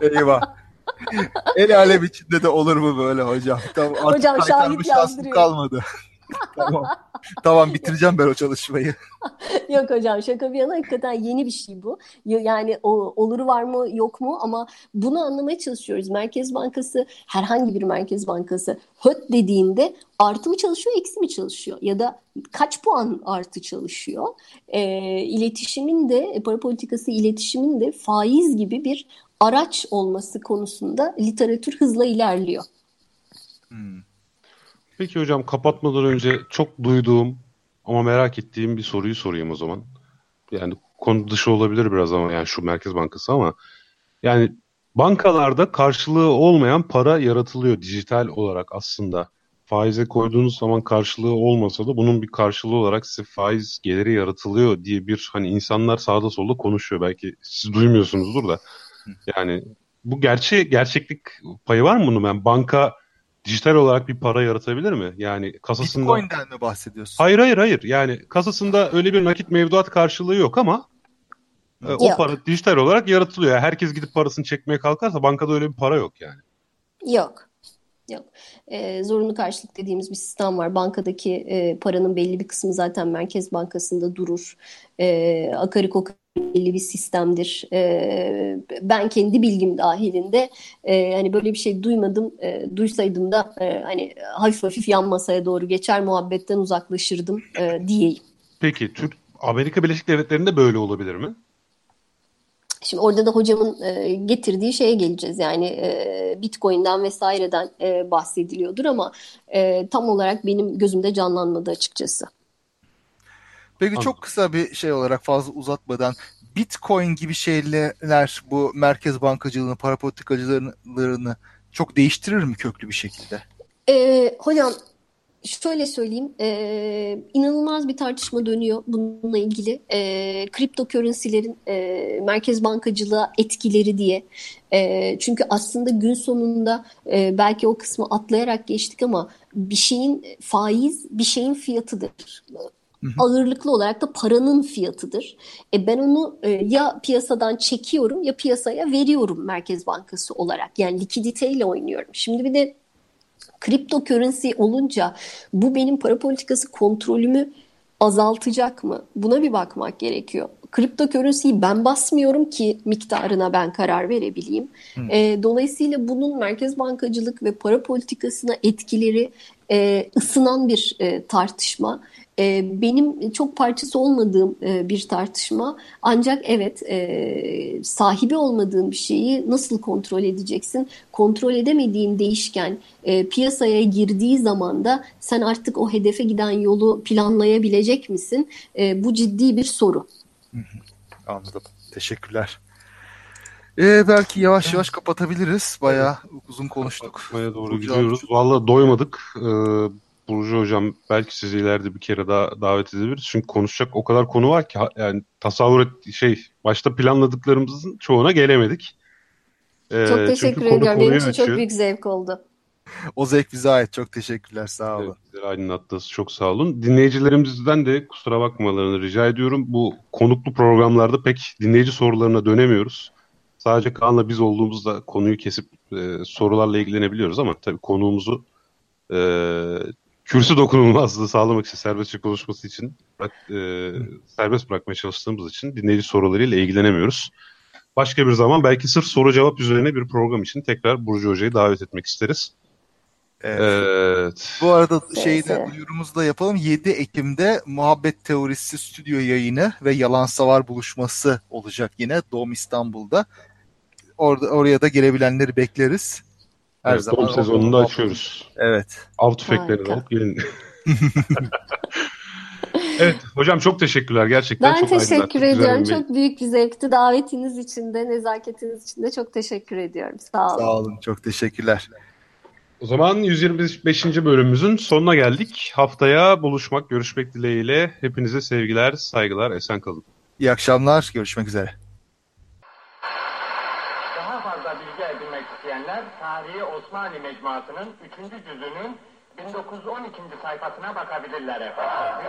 Eyvah. El alem içinde de olur mu böyle hocam? Tamam, hocam şahit yazdırıyor. kalmadı. tamam. tamam bitireceğim ben o çalışmayı. yok hocam şaka bir yana hakikaten yeni bir şey bu. Yani o, oluru var mı yok mu ama bunu anlamaya çalışıyoruz. Merkez Bankası herhangi bir Merkez Bankası höt dediğinde artı mı çalışıyor eksi mi çalışıyor ya da kaç puan artı çalışıyor? E, iletişimin de para politikası iletişimin de faiz gibi bir araç olması konusunda literatür hızla ilerliyor. Hmm. Peki hocam kapatmadan önce çok duyduğum ama merak ettiğim bir soruyu sorayım o zaman. Yani konu dışı olabilir biraz ama yani şu Merkez Bankası ama yani bankalarda karşılığı olmayan para yaratılıyor dijital olarak aslında. Faize koyduğunuz zaman karşılığı olmasa da bunun bir karşılığı olarak size faiz geliri yaratılıyor diye bir hani insanlar sağda solda konuşuyor. Belki siz duymuyorsunuzdur da. Yani bu gerçek gerçeklik payı var mı bunun? Yani banka dijital olarak bir para yaratabilir mi? Yani kasasında... Bitcoin'den mi bahsediyorsun? Hayır hayır hayır. Yani kasasında öyle bir nakit mevduat karşılığı yok ama e, yok. o para dijital olarak yaratılıyor. Yani herkes gidip parasını çekmeye kalkarsa bankada öyle bir para yok yani. Yok. Yok. E, zorunlu karşılık dediğimiz bir sistem var. Bankadaki e, paranın belli bir kısmı zaten Merkez Bankası'nda durur. E, akariko belli bir sistemdir. E, ben kendi bilgim dahilinde e, hani böyle bir şey duymadım. E, duysaydım da e, hani hafif hafif yan masaya doğru geçer muhabbetten uzaklaşırdım e, diyeyim. Peki Türk Amerika Birleşik Devletleri'nde böyle olabilir mi? Şimdi orada da hocamın e, getirdiği şeye geleceğiz. Yani e, Bitcoin'den vesaireden e, bahsediliyordur ama e, tam olarak benim gözümde canlanmadı açıkçası. Peki çok kısa bir şey olarak fazla uzatmadan Bitcoin gibi şeyler bu merkez bankacılığını, para politikacılarını çok değiştirir mi köklü bir şekilde? Ee, hocam şöyle söyleyeyim, e, inanılmaz bir tartışma dönüyor bununla ilgili. E, kripto currency'lerin e, merkez bankacılığa etkileri diye. E, çünkü aslında gün sonunda e, belki o kısmı atlayarak geçtik ama bir şeyin faiz bir şeyin fiyatıdır ağırlıklı olarak da paranın fiyatıdır. E ben onu e, ya piyasadan çekiyorum ya piyasaya veriyorum Merkez Bankası olarak. Yani likiditeyle oynuyorum. Şimdi bir de kripto currency olunca bu benim para politikası kontrolümü azaltacak mı? Buna bir bakmak gerekiyor. Kripto currency'yi ben basmıyorum ki miktarına ben karar verebileyim. Hmm. E, dolayısıyla bunun merkez bankacılık ve para politikasına etkileri e, ısınan bir e, tartışma. E, benim çok parçası olmadığım e, bir tartışma. Ancak evet e, sahibi olmadığın bir şeyi nasıl kontrol edeceksin? Kontrol edemediğin değişken e, piyasaya girdiği zaman da sen artık o hedefe giden yolu planlayabilecek misin? Bu ciddi bir soru. Anladım. Teşekkürler. Ee, belki yavaş yavaş kapatabiliriz. Bayağı uzun konuştuk. Kapatmaya doğru gidiyoruz. Valla doymadık. Ee, Burcu Hocam belki sizi ileride bir kere daha davet edebiliriz. Çünkü konuşacak o kadar konu var ki yani tasavvur et şey başta planladıklarımızın çoğuna gelemedik. Ee, çok teşekkür ediyorum. Benim için çok büyük zevk oldu. O zevk bize ait. Çok teşekkürler. Sağ olun. Evet, aydınlattınız. Çok sağ olun. Dinleyicilerimizden de kusura bakmalarını rica ediyorum. Bu konuklu programlarda pek dinleyici sorularına dönemiyoruz. Sadece Kaan'la biz olduğumuzda konuyu kesip e, sorularla ilgilenebiliyoruz ama tabii konuğumuzu e, kürsü dokunulmazlığı sağlamak için, serbestçe konuşması için e, serbest bırakmaya çalıştığımız için dinleyici sorularıyla ilgilenemiyoruz. Başka bir zaman belki sırf soru cevap üzerine bir program için tekrar Burcu Hoca'yı davet etmek isteriz. Evet. evet. Bu arada şeyi de duyurumuzu da yapalım. 7 Ekim'de Muhabbet Teorisi stüdyo yayını ve Yalan Savar buluşması olacak yine Doğum İstanbul'da. Orada oraya da gelebilenleri bekleriz. Her evet, zaman son sezonunda açıyoruz. Evet. Av tüfekleri alıp gelin. evet hocam çok teşekkürler gerçekten. Ben çok teşekkür ediyorum. Çok büyük bir zevkti. Davetiniz için de nezaketiniz için de çok teşekkür ediyorum. Sağ olun. Sağ olun. Çok teşekkürler. O zaman 125. bölümümüzün sonuna geldik. Haftaya buluşmak, görüşmek dileğiyle. Hepinize sevgiler, saygılar, esen kalın. İyi akşamlar, görüşmek üzere. Osmani Mecmuası'nın 3. cüzünün 1912. sayfasına bakabilirler efendim.